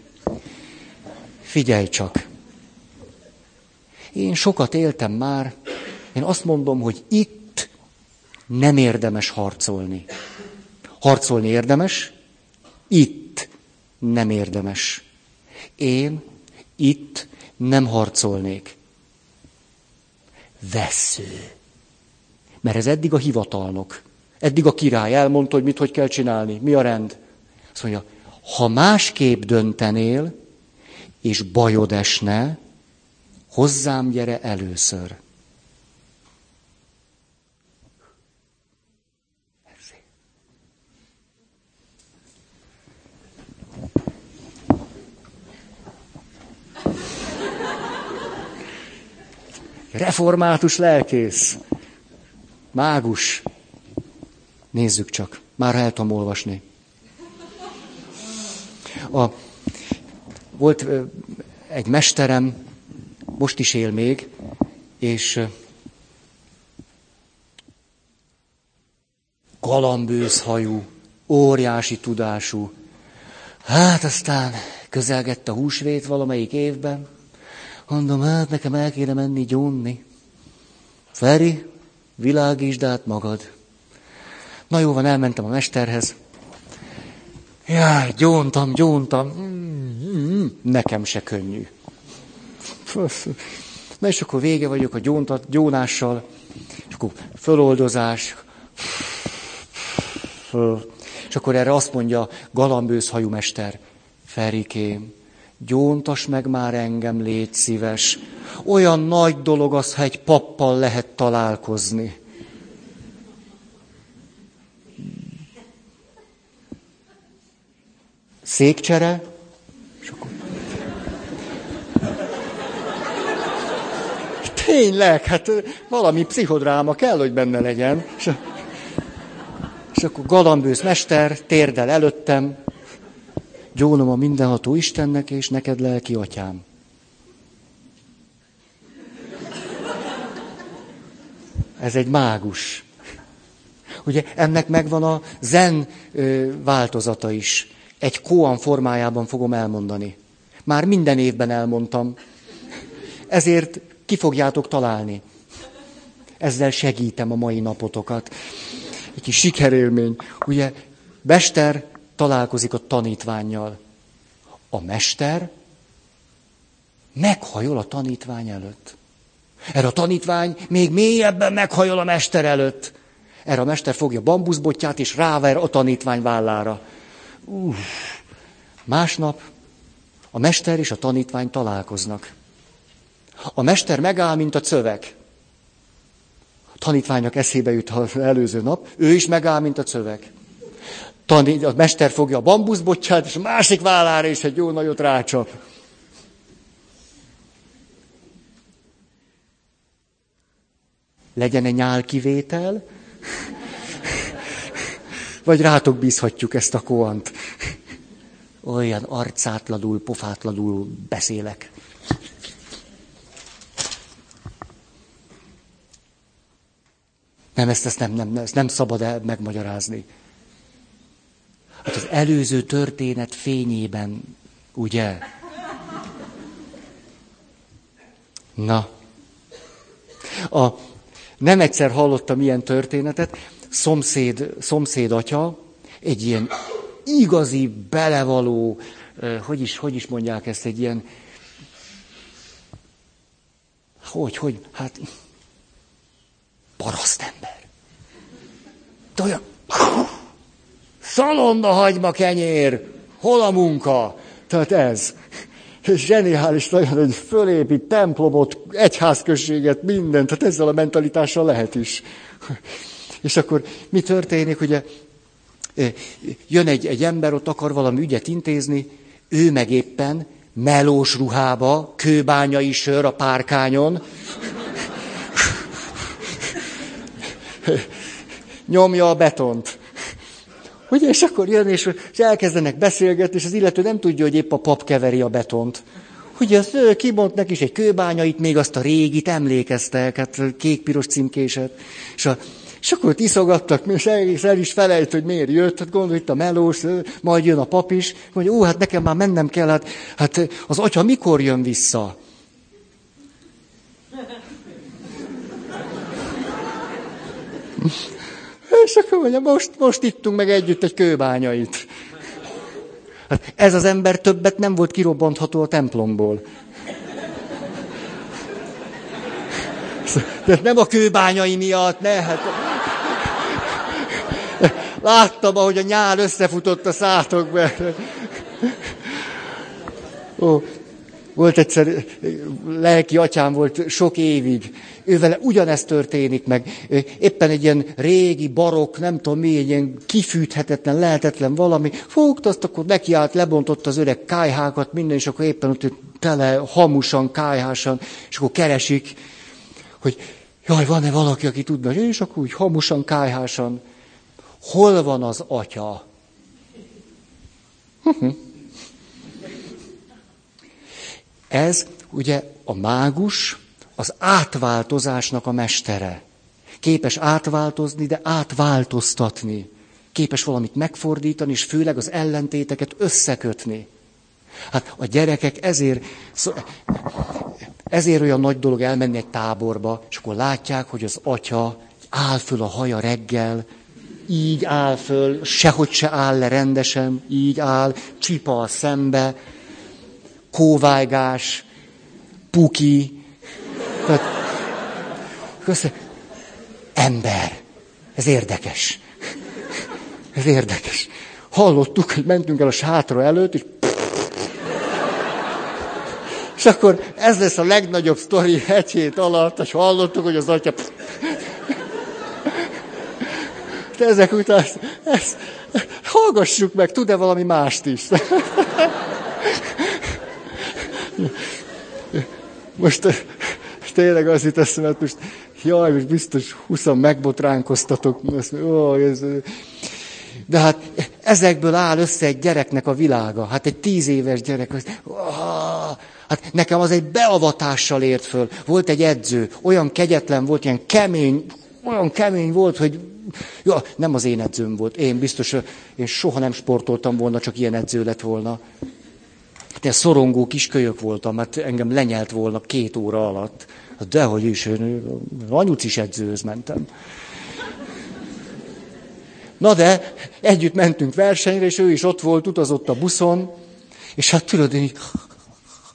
figyelj csak, én sokat éltem már, én azt mondom, hogy itt nem érdemes harcolni. Harcolni érdemes, itt nem érdemes. Én itt nem harcolnék. Vesző. Mert ez eddig a hivatalnok. Eddig a király elmondta, hogy mit hogy kell csinálni, mi a rend. Azt mondja, ha másképp döntenél, és bajod esne, hozzám gyere először. Református lelkész. Mágus. Nézzük csak. Már el tudom olvasni. A, volt egy mesterem, most is él még, és galambőz hajú, óriási tudású. Hát aztán közelgett a húsvét valamelyik évben, Mondom, hát nekem el kéne menni gyónni. Feri, világítsd át magad. Na jó van, elmentem a mesterhez. Jaj, gyóntam, gyóntam. Nekem se könnyű. Na és akkor vége vagyok a gyóntat, gyónással, és akkor föloldozás. És akkor erre azt mondja galambősz hajú mester, Ferikém, gyóntas meg már engem, légy szíves. Olyan nagy dolog az, ha egy pappal lehet találkozni. Székcsere, és akkor... Tényleg, hát valami pszichodráma kell, hogy benne legyen. És, és akkor galambősz mester térdel előttem, gyónom a mindenható Istennek, és neked lelki atyám. Ez egy mágus. Ugye ennek megvan a zen változata is. Egy koan formájában fogom elmondani. Már minden évben elmondtam. Ezért ki fogjátok találni. Ezzel segítem a mai napotokat. Egy kis sikerélmény. Ugye, Bester találkozik a tanítványjal. A mester meghajol a tanítvány előtt. Erre a tanítvány még mélyebben meghajol a mester előtt. Erre a mester fogja bambuszbotját, és ráver a tanítvány vállára. Uff. Másnap a mester és a tanítvány találkoznak. A mester megáll, mint a cövek. A tanítványnak eszébe jut az előző nap, ő is megáll, mint a cövek a mester fogja a bambuszbotját, és a másik vállára is egy jó nagyot rácsap. Legyen egy nyálkivétel, vagy rátok bízhatjuk ezt a koant. Olyan arcátladul, pofátladul beszélek. Nem, ezt, ezt nem, nem, ezt nem szabad el megmagyarázni. Hát az előző történet fényében, ugye? Na. A, nem egyszer hallottam ilyen történetet, szomszéd, szomszéd atya, egy ilyen igazi, belevaló, hogy is, hogy is mondják ezt, egy ilyen, hogy, hogy, hát, parasztember. Olyan, Szalonna hagyma kenyér, hol a munka? Tehát ez. zseniális nagyon, hogy fölépít templomot, egyházközséget, mindent, tehát ezzel a mentalitással lehet is. És akkor mi történik, ugye jön egy, egy ember, ott akar valami ügyet intézni, ő meg éppen melós ruhába, kőbányai sör a párkányon, nyomja a betont. Ugye, és akkor jön, és, és elkezdenek beszélgetni, és az illető nem tudja, hogy épp a pap keveri a betont. Ugye az kimond neki is egy kőbányait, még azt a régit emlékeztek, hát kék-piros címkéset. És, a, és akkor ott iszogattak, és el, és el is felejt, hogy miért jött, hát gondolj, itt a melós, majd jön a pap is, hogy ó, hát nekem már mennem kell, hát, hát az atya mikor jön vissza? És akkor mondja, most, most ittunk meg együtt egy kőbányait. Hát ez az ember többet nem volt kirobbantható a templomból. De nem a kőbányai miatt, ne, hát... Láttam, ahogy a nyál összefutott a szátokba. Ó, volt egyszer, lelki atyám volt sok évig, ővele ugyanezt történik meg. Éppen egy ilyen régi barok, nem tudom mi, egy ilyen kifűthetetlen, lehetetlen valami. Fogta azt, akkor nekiállt, lebontott az öreg kájhákat, minden, és akkor éppen ott tele hamusan, kájhásan, és akkor keresik, hogy jaj, van-e valaki, aki tudna, és akkor úgy hamusan, kájhásan. Hol van az atya? Ez ugye a mágus, az átváltozásnak a mestere. Képes átváltozni, de átváltoztatni. Képes valamit megfordítani, és főleg az ellentéteket összekötni. Hát a gyerekek ezért, ezért olyan nagy dolog elmenni egy táborba, és akkor látják, hogy az atya áll föl a haja reggel, így áll föl, sehogy se áll le rendesen, így áll, csipa a szembe, kóvájgás, puki. Tehát, köszönöm. Ember. Ez érdekes. Ez érdekes. Hallottuk, hogy mentünk el a sátra előtt, és és akkor ez lesz a legnagyobb sztori egy hét alatt, és hallottuk, hogy az atya... De ezek után ezt, ezt, hallgassuk meg, tud-e valami mást is? Most tényleg az itt eszembe, most jaj, most biztos huszan megbotránkoztatok. Ó, ez, de hát ezekből áll össze egy gyereknek a világa. Hát egy tíz éves gyerek. Hát nekem az egy beavatással ért föl. Volt egy edző, olyan kegyetlen volt, ilyen kemény, olyan kemény volt, hogy ja, nem az én edzőm volt. Én biztos, én soha nem sportoltam volna, csak ilyen edző lett volna. Hát én szorongó kiskölyök voltam, mert engem lenyelt volna két óra alatt. Hát dehogy is, én anyucis edzőhöz mentem. Na de, együtt mentünk versenyre, és ő is ott volt, utazott a buszon, és hát tudod, én így,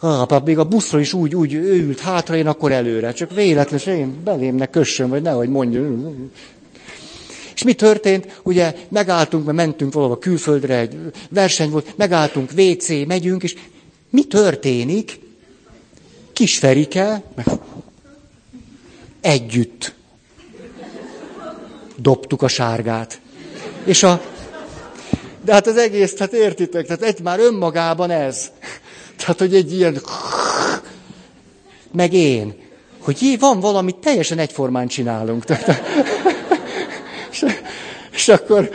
ah, még a buszra is úgy, úgy ő ült hátra, én akkor előre. Csak véletlenül én belém ne kössön, vagy nehogy mondjon. És mi történt? Ugye megálltunk, mert mentünk valahol külföldre, egy verseny volt, megálltunk, WC, megyünk, és mi történik? Kis Ferike, együtt dobtuk a sárgát. És a... De hát az egész, hát értitek, tehát egy már önmagában ez. Tehát, hogy egy ilyen... Meg én. Hogy jé, van valami, teljesen egyformán csinálunk. Tehát, és, és akkor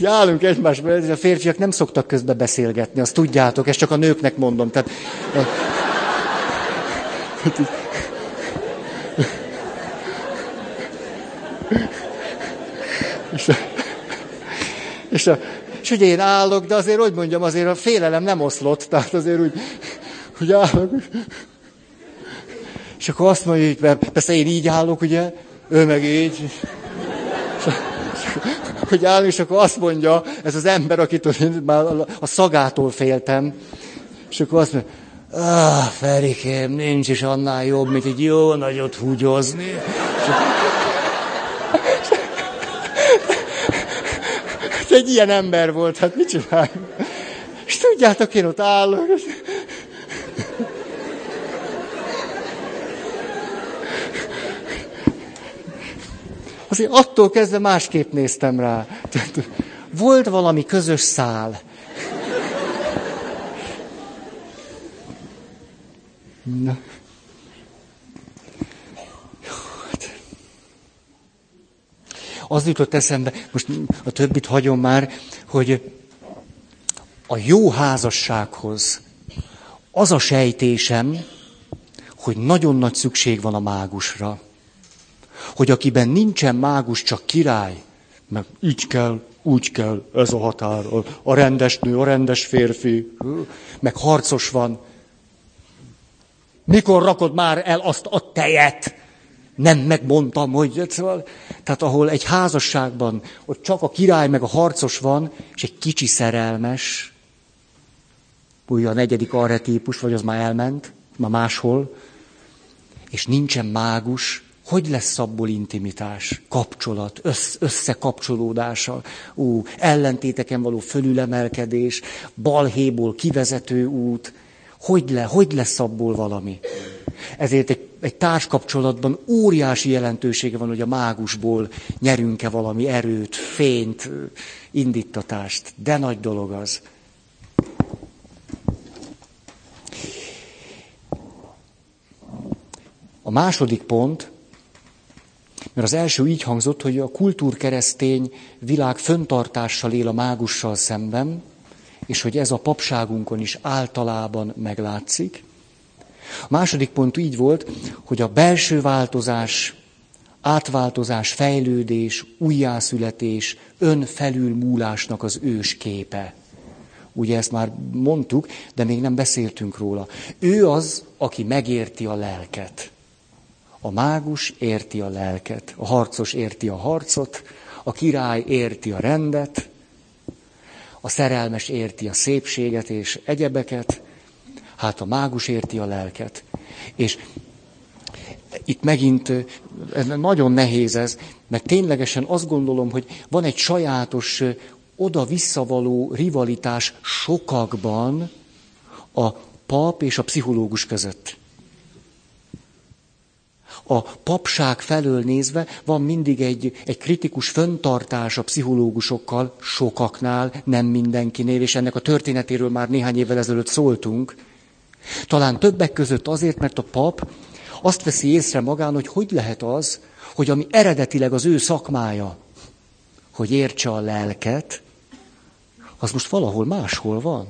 hogy állunk egymásba, a férfiak nem szoktak közbe beszélgetni, azt tudjátok, ezt csak a nőknek mondom. Tehát, és, a, és, a, és ugye én állok, de azért, hogy mondjam, azért a félelem nem oszlott, tehát azért úgy, hogy állok. És akkor azt mondja, hogy persze én így állok, ugye, ő meg így. És, hogy áll, és akkor azt mondja, ez az ember, akitől már a szagától féltem, és akkor azt mondja, ah, Ferikém, nincs is annál jobb, mint egy jó nagyot húgyozni. egy ilyen ember volt, hát mit csinálj? És tudjátok, én ott állok, azért attól kezdve másképp néztem rá. Volt valami közös szál. Na. Az jutott eszembe, most a többit hagyom már, hogy a jó házassághoz az a sejtésem, hogy nagyon nagy szükség van a mágusra. Hogy akiben nincsen mágus, csak király, meg így kell, úgy kell, ez a határ, a rendes nő, a rendes férfi, meg harcos van. Mikor rakod már el azt a tejet? Nem megmondtam, hogy... Szóval, tehát ahol egy házasságban, ott csak a király meg a harcos van, és egy kicsi szerelmes, új a negyedik arhetípus, vagy az már elment, már máshol, és nincsen mágus, hogy lesz abból intimitás, kapcsolat, össz, összekapcsolódása, ú, ellentéteken való fölülemelkedés, balhéból kivezető út, hogy, le, hogy lesz abból valami? Ezért egy, egy társkapcsolatban óriási jelentősége van, hogy a mágusból nyerünk-e valami erőt, fényt, indítatást. De nagy dolog az. A második pont, mert az első így hangzott, hogy a kultúrkeresztény világ föntartással él a mágussal szemben, és hogy ez a papságunkon is általában meglátszik. A második pont így volt, hogy a belső változás, átváltozás, fejlődés, újjászületés, önfelülmúlásnak az ős képe. Ugye ezt már mondtuk, de még nem beszéltünk róla. Ő az, aki megérti a lelket. A mágus érti a lelket, a harcos érti a harcot, a király érti a rendet, a szerelmes érti a szépséget és egyebeket, hát a mágus érti a lelket. És itt megint ez nagyon nehéz ez, mert ténylegesen azt gondolom, hogy van egy sajátos oda-visszavaló rivalitás sokakban a pap és a pszichológus között a papság felől nézve van mindig egy, egy kritikus föntartás a pszichológusokkal, sokaknál, nem mindenkinél, és ennek a történetéről már néhány évvel ezelőtt szóltunk. Talán többek között azért, mert a pap azt veszi észre magán, hogy hogy lehet az, hogy ami eredetileg az ő szakmája, hogy értse a lelket, az most valahol máshol van.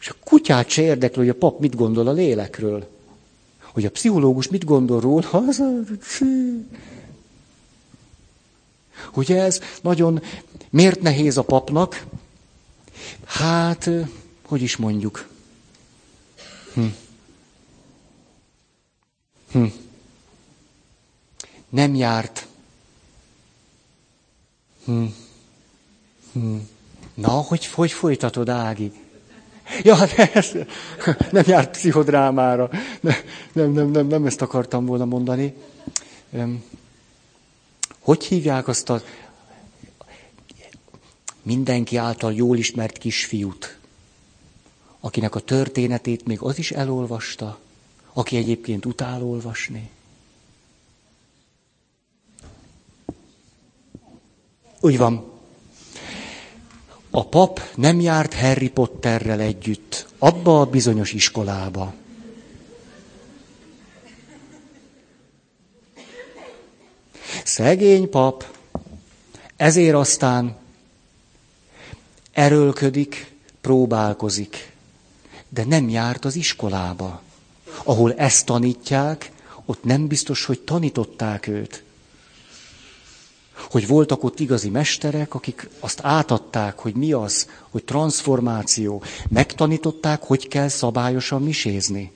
És a kutyát se érdekli, hogy a pap mit gondol a lélekről. Hogy a pszichológus mit gondol róla, az. Ugye ez nagyon... Miért nehéz a papnak? Hát, hogy is mondjuk? Hm. Hm. Nem járt. Hm. Hm. Na, hogy, hogy folytatod, Ági? Ja, ez, nem járt pszichodrámára. Nem, nem, nem, nem ezt akartam volna mondani. Hogy hívják azt a mindenki által jól ismert kisfiút, akinek a történetét még az is elolvasta, aki egyébként utál olvasni? Úgy van. A pap nem járt Harry Potterrel együtt, abba a bizonyos iskolába. Szegény pap, ezért aztán erőlködik, próbálkozik, de nem járt az iskolába. Ahol ezt tanítják, ott nem biztos, hogy tanították őt hogy voltak ott igazi mesterek, akik azt átadták, hogy mi az, hogy transformáció. Megtanították, hogy kell szabályosan misézni.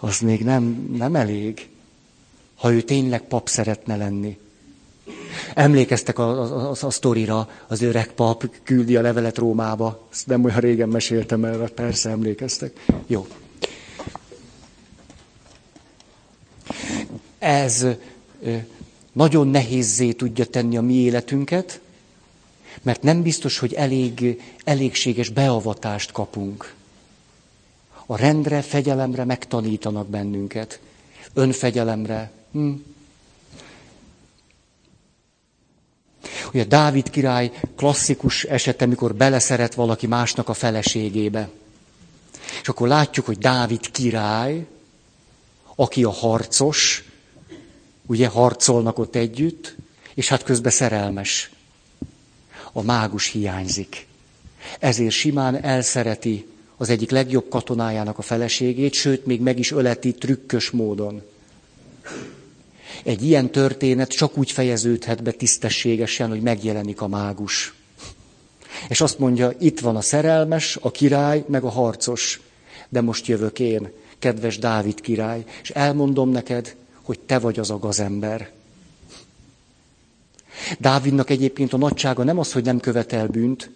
Az még nem, nem elég, ha ő tényleg pap szeretne lenni. Emlékeztek a, a, a, a sztorira, az öreg pap küldi a levelet Rómába. Ezt nem olyan régen meséltem el, persze emlékeztek. Jó. Ez nagyon nehézzé tudja tenni a mi életünket, mert nem biztos, hogy elég, elégséges beavatást kapunk. A rendre, fegyelemre megtanítanak bennünket. Önfegyelemre, Hm. Ugye Dávid király klasszikus esete, amikor beleszeret valaki másnak a feleségébe. És akkor látjuk, hogy Dávid király, aki a harcos, ugye harcolnak ott együtt, és hát közben szerelmes. A mágus hiányzik. Ezért simán elszereti az egyik legjobb katonájának a feleségét, sőt, még meg is öleti trükkös módon. Egy ilyen történet csak úgy fejeződhet be tisztességesen, hogy megjelenik a mágus. És azt mondja, itt van a szerelmes, a király, meg a harcos. De most jövök én, kedves Dávid király, és elmondom neked, hogy te vagy az a gazember. Dávidnak egyébként a nagysága nem az, hogy nem követel bűnt,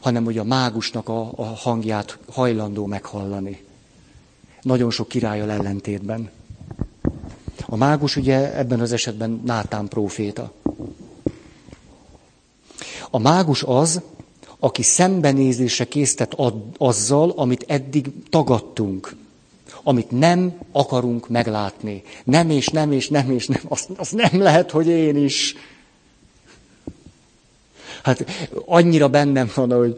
hanem hogy a mágusnak a, a hangját hajlandó meghallani. Nagyon sok királyal ellentétben. A mágus ugye ebben az esetben Nátán próféta. A mágus az, aki szembenézésre késztet azzal, amit eddig tagadtunk, amit nem akarunk meglátni. Nem és nem és nem és nem, az, az nem lehet, hogy én is. Hát annyira bennem van, hogy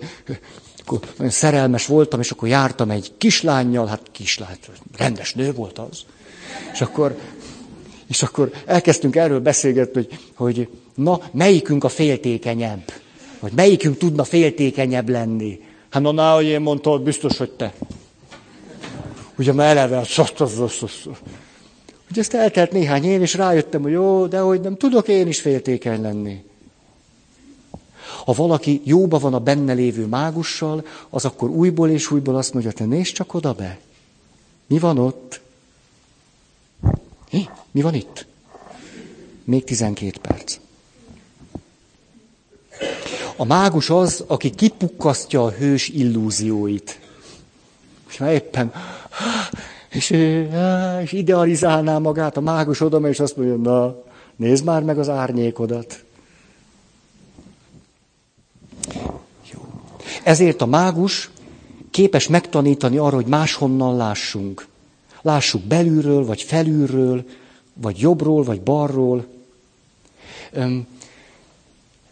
akkor szerelmes voltam, és akkor jártam egy kislányjal, hát kislány, rendes nő volt az. És akkor, és akkor elkezdtünk erről beszélgetni, hogy, hogy na, melyikünk a féltékenyebb? Vagy melyikünk tudna féltékenyebb lenni? Hát na, na hogy én mondtam, biztos, hogy te. Ugye már eleve, az. Ugye ezt eltelt néhány év, és rájöttem, hogy jó, de hogy nem tudok én is féltékeny lenni. Ha valaki jóba van a benne lévő mágussal, az akkor újból és újból azt mondja, te nézd csak oda be. Mi van ott? Hi? Mi van itt? Még 12 perc. A mágus az, aki kipukkasztja a hős illúzióit. És már éppen, és, és idealizálná magát a mágus oda, és azt mondja, na, nézd már meg az árnyékodat. Jó. Ezért a mágus képes megtanítani arra, hogy máshonnan lássunk. Lássuk belülről, vagy felülről, vagy jobbról, vagy balról. Öm,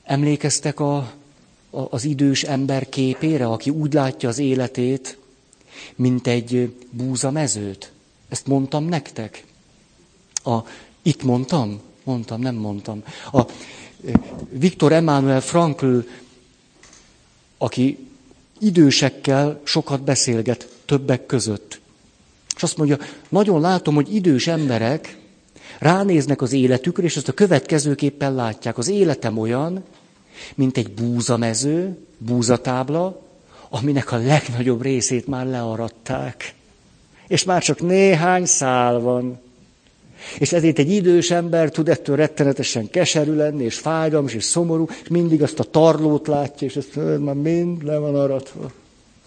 emlékeztek a, a, az idős ember képére, aki úgy látja az életét, mint egy búzamezőt? Ezt mondtam nektek? A, itt mondtam? Mondtam, nem mondtam. A Viktor Emmanuel Frankl aki idősekkel sokat beszélget, többek között. És azt mondja, nagyon látom, hogy idős emberek ránéznek az életükre, és ezt a következőképpen látják. Az életem olyan, mint egy búzamező, búzatábla, aminek a legnagyobb részét már learadták. És már csak néhány szál van. És ezért egy idős ember tud ettől rettenetesen keserű lenni, és fájdalmas, és szomorú, és mindig azt a tarlót látja, és ezt már mind le van aratva.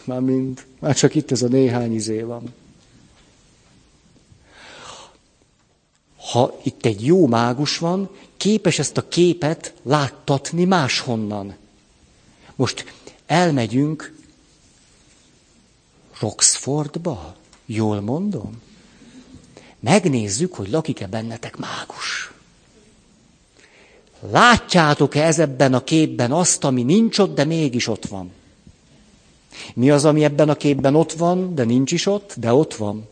Már mind. Már csak itt ez a néhány izé van. Ha itt egy jó mágus van, képes ezt a képet láttatni máshonnan. Most elmegyünk Roxfordba, jól mondom? megnézzük, hogy lakik-e bennetek mágus. Látjátok-e ebben a képben azt, ami nincs ott, de mégis ott van? Mi az, ami ebben a képben ott van, de nincs is ott, de ott van?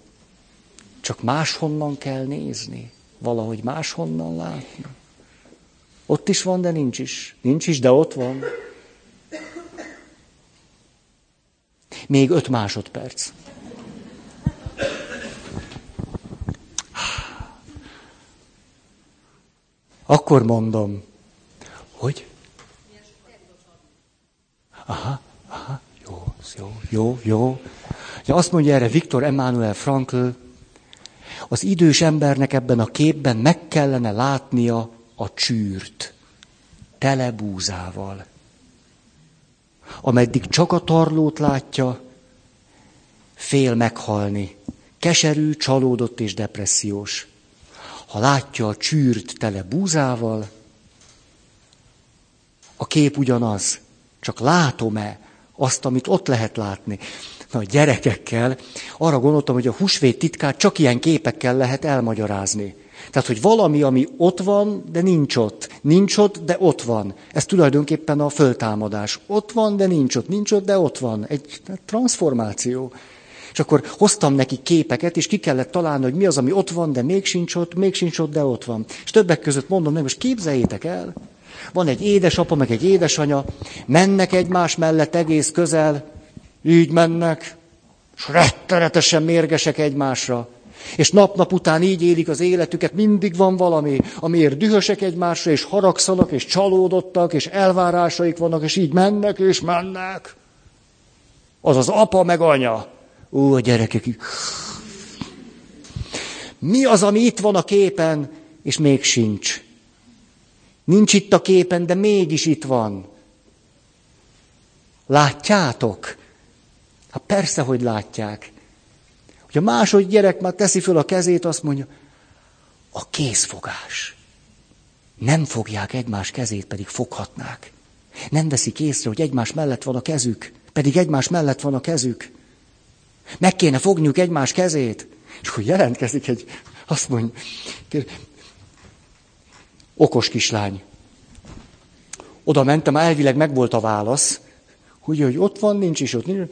Csak máshonnan kell nézni. Valahogy máshonnan látni. Ott is van, de nincs is. Nincs is, de ott van. Még öt másodperc. Akkor mondom, hogy? Aha, aha, jó, jó, jó, jó. Ja, azt mondja erre Viktor Emmanuel Frankl, az idős embernek ebben a képben meg kellene látnia a csűrt, tele búzával. Ameddig csak a tarlót látja, fél meghalni. Keserű, csalódott és depressziós ha látja a csűrt tele búzával, a kép ugyanaz, csak látom-e azt, amit ott lehet látni. Na, a gyerekekkel arra gondoltam, hogy a húsvét titkát csak ilyen képekkel lehet elmagyarázni. Tehát, hogy valami, ami ott van, de nincs ott. Nincs ott, de ott van. Ez tulajdonképpen a föltámadás. Ott van, de nincs ott. Nincs ott, de ott van. Egy transformáció. És akkor hoztam neki képeket, és ki kellett találni, hogy mi az, ami ott van, de még sincs ott, még sincs ott, de ott van. És többek között mondom, nem, most képzeljétek el, van egy édesapa, meg egy édesanya, mennek egymás mellett egész közel, így mennek, és rettenetesen mérgesek egymásra. És nap-nap után így élik az életüket, mindig van valami, amiért dühösek egymásra, és haragszanak, és csalódottak, és elvárásaik vannak, és így mennek, és mennek. Az az apa meg anya. Ó, a gyerekek. Mi az, ami itt van a képen, és még sincs? Nincs itt a képen, de mégis itt van. Látjátok? Hát persze, hogy látják. Hogy a második gyerek már teszi föl a kezét, azt mondja, a kézfogás. Nem fogják egymás kezét, pedig foghatnák. Nem veszik észre, hogy egymás mellett van a kezük, pedig egymás mellett van a kezük. Meg kéne fogniuk egymás kezét. És akkor jelentkezik egy, azt mondja, okos kislány. Oda mentem, elvileg meg volt a válasz, hogy, hogy ott van, nincs is ott. Nincs.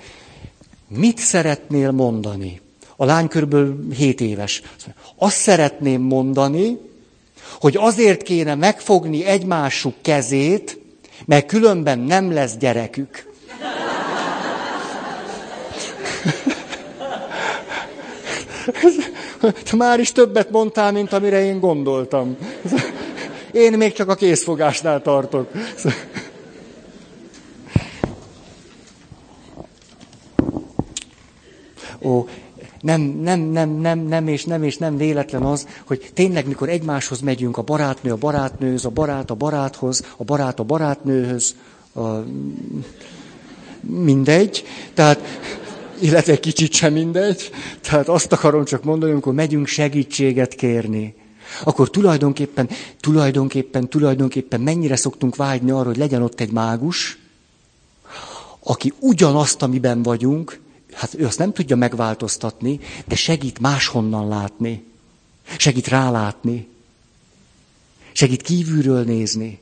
Mit szeretnél mondani? A lány körülbelül 7 éves. Azt szeretném mondani, hogy azért kéne megfogni egymásuk kezét, mert különben nem lesz gyerekük. Már is többet mondtál, mint amire én gondoltam. Én még csak a készfogásnál tartok. Ó, nem, nem, nem, nem, nem, és nem, és nem véletlen az, hogy tényleg, mikor egymáshoz megyünk, a barátnő a barátnőhöz, a barát a baráthoz, a barát a barátnőhöz, a... mindegy, tehát, illetve kicsit sem mindegy, tehát azt akarom csak mondani, amikor megyünk segítséget kérni akkor tulajdonképpen, tulajdonképpen, tulajdonképpen mennyire szoktunk vágyni arra, hogy legyen ott egy mágus, aki ugyanazt, amiben vagyunk, hát ő azt nem tudja megváltoztatni, de segít máshonnan látni. Segít rálátni. Segít kívülről nézni.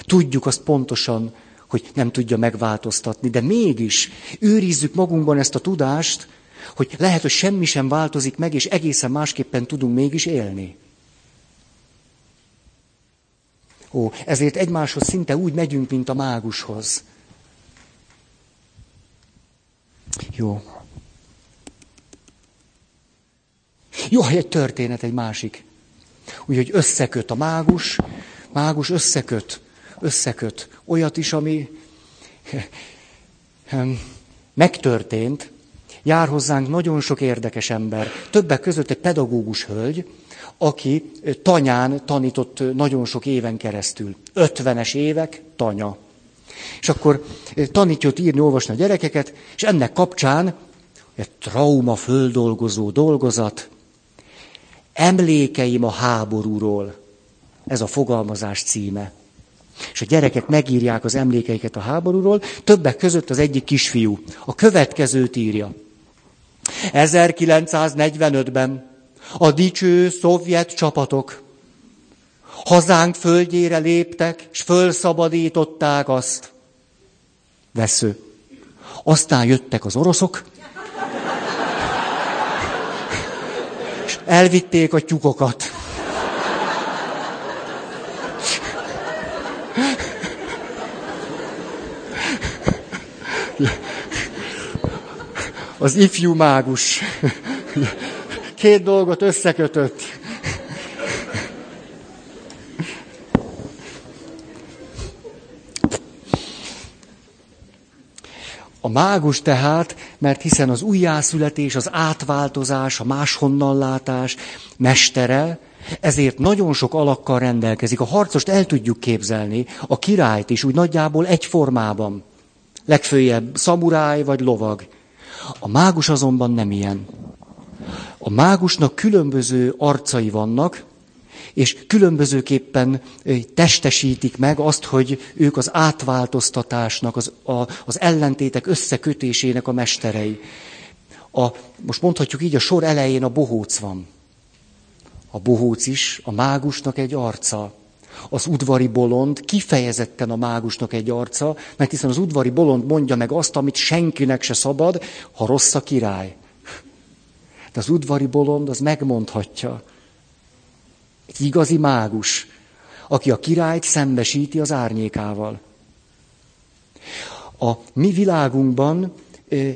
Tudjuk azt pontosan, hogy nem tudja megváltoztatni, de mégis őrizzük magunkban ezt a tudást, hogy lehet, hogy semmi sem változik meg, és egészen másképpen tudunk mégis élni. Ó, ezért egymáshoz szinte úgy megyünk, mint a mágushoz. Jó. Jó, egy történet, egy másik. Úgyhogy összeköt a mágus, mágus összeköt, összeköt olyat is, ami megtörtént, Jár hozzánk nagyon sok érdekes ember, többek között egy pedagógus hölgy, aki tanyán tanított nagyon sok éven keresztül. Ötvenes évek, tanya. És akkor tanítja ott írni, olvasni a gyerekeket, és ennek kapcsán egy trauma földolgozó dolgozat, emlékeim a háborúról. Ez a fogalmazás címe. És a gyerekek megírják az emlékeiket a háborúról, többek között az egyik kisfiú. A következőt írja. 1945-ben a dicső szovjet csapatok hazánk földjére léptek, és fölszabadították azt. Vesző. Aztán jöttek az oroszok, és elvitték a tyúkokat. az ifjú mágus. Két dolgot összekötött. A mágus tehát, mert hiszen az újjászületés, az átváltozás, a máshonnan látás mestere, ezért nagyon sok alakkal rendelkezik. A harcost el tudjuk képzelni, a királyt is úgy nagyjából egy formában. Legfőjebb szamuráj vagy lovag. A mágus azonban nem ilyen. A mágusnak különböző arcai vannak, és különbözőképpen testesítik meg azt, hogy ők az átváltoztatásnak, az, a, az ellentétek összekötésének a mesterei. A, most mondhatjuk így, a sor elején a bohóc van. A bohóc is a mágusnak egy arca. Az udvari bolond kifejezetten a mágusnak egy arca, mert hiszen az udvari bolond mondja meg azt, amit senkinek se szabad, ha rossz a király. De az udvari bolond az megmondhatja. Egy igazi mágus, aki a királyt szembesíti az árnyékával. A mi világunkban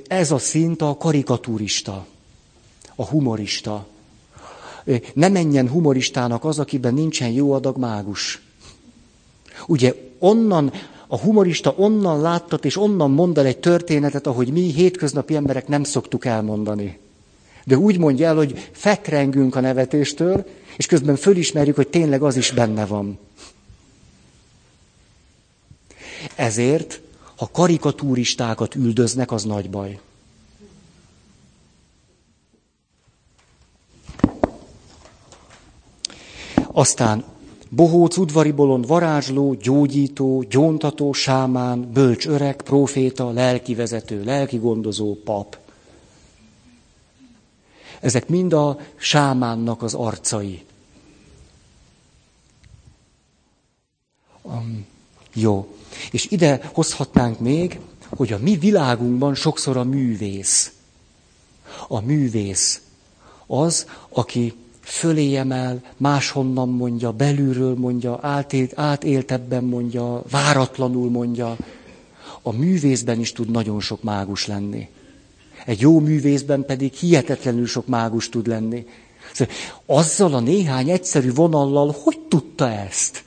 ez a szint a karikaturista, a humorista. Ne menjen humoristának az, akiben nincsen jó adag mágus. Ugye onnan, a humorista onnan láttat, és onnan mond el egy történetet, ahogy mi hétköznapi emberek nem szoktuk elmondani. De úgy mondja el, hogy fekrengünk a nevetéstől, és közben fölismerjük, hogy tényleg az is benne van. Ezért, ha karikatúristákat üldöznek, az nagy baj. Aztán bohóc, udvari bolond, varázsló, gyógyító, gyóntató, sámán, bölcs öreg, proféta, lelkivezető, lelkigondozó, pap. Ezek mind a sámánnak az arcai. Um, jó. És ide hozhatnánk még, hogy a mi világunkban sokszor a művész. A művész az, aki fölé emel, máshonnan mondja, belülről mondja, átélt, átéltebben mondja, váratlanul mondja. A művészben is tud nagyon sok mágus lenni. Egy jó művészben pedig hihetetlenül sok mágus tud lenni. Szóval azzal a néhány egyszerű vonallal hogy tudta ezt?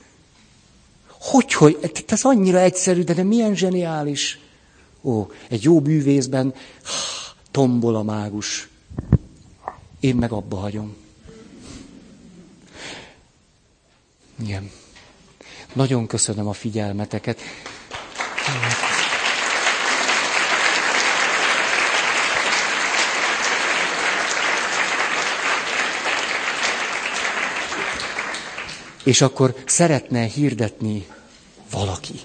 Hogy, hogy, ez annyira egyszerű, de, de milyen zseniális. Ó, egy jó művészben tombol a mágus. Én meg abba hagyom. Igen. Nagyon köszönöm a figyelmeteket. És akkor szeretne hirdetni valaki.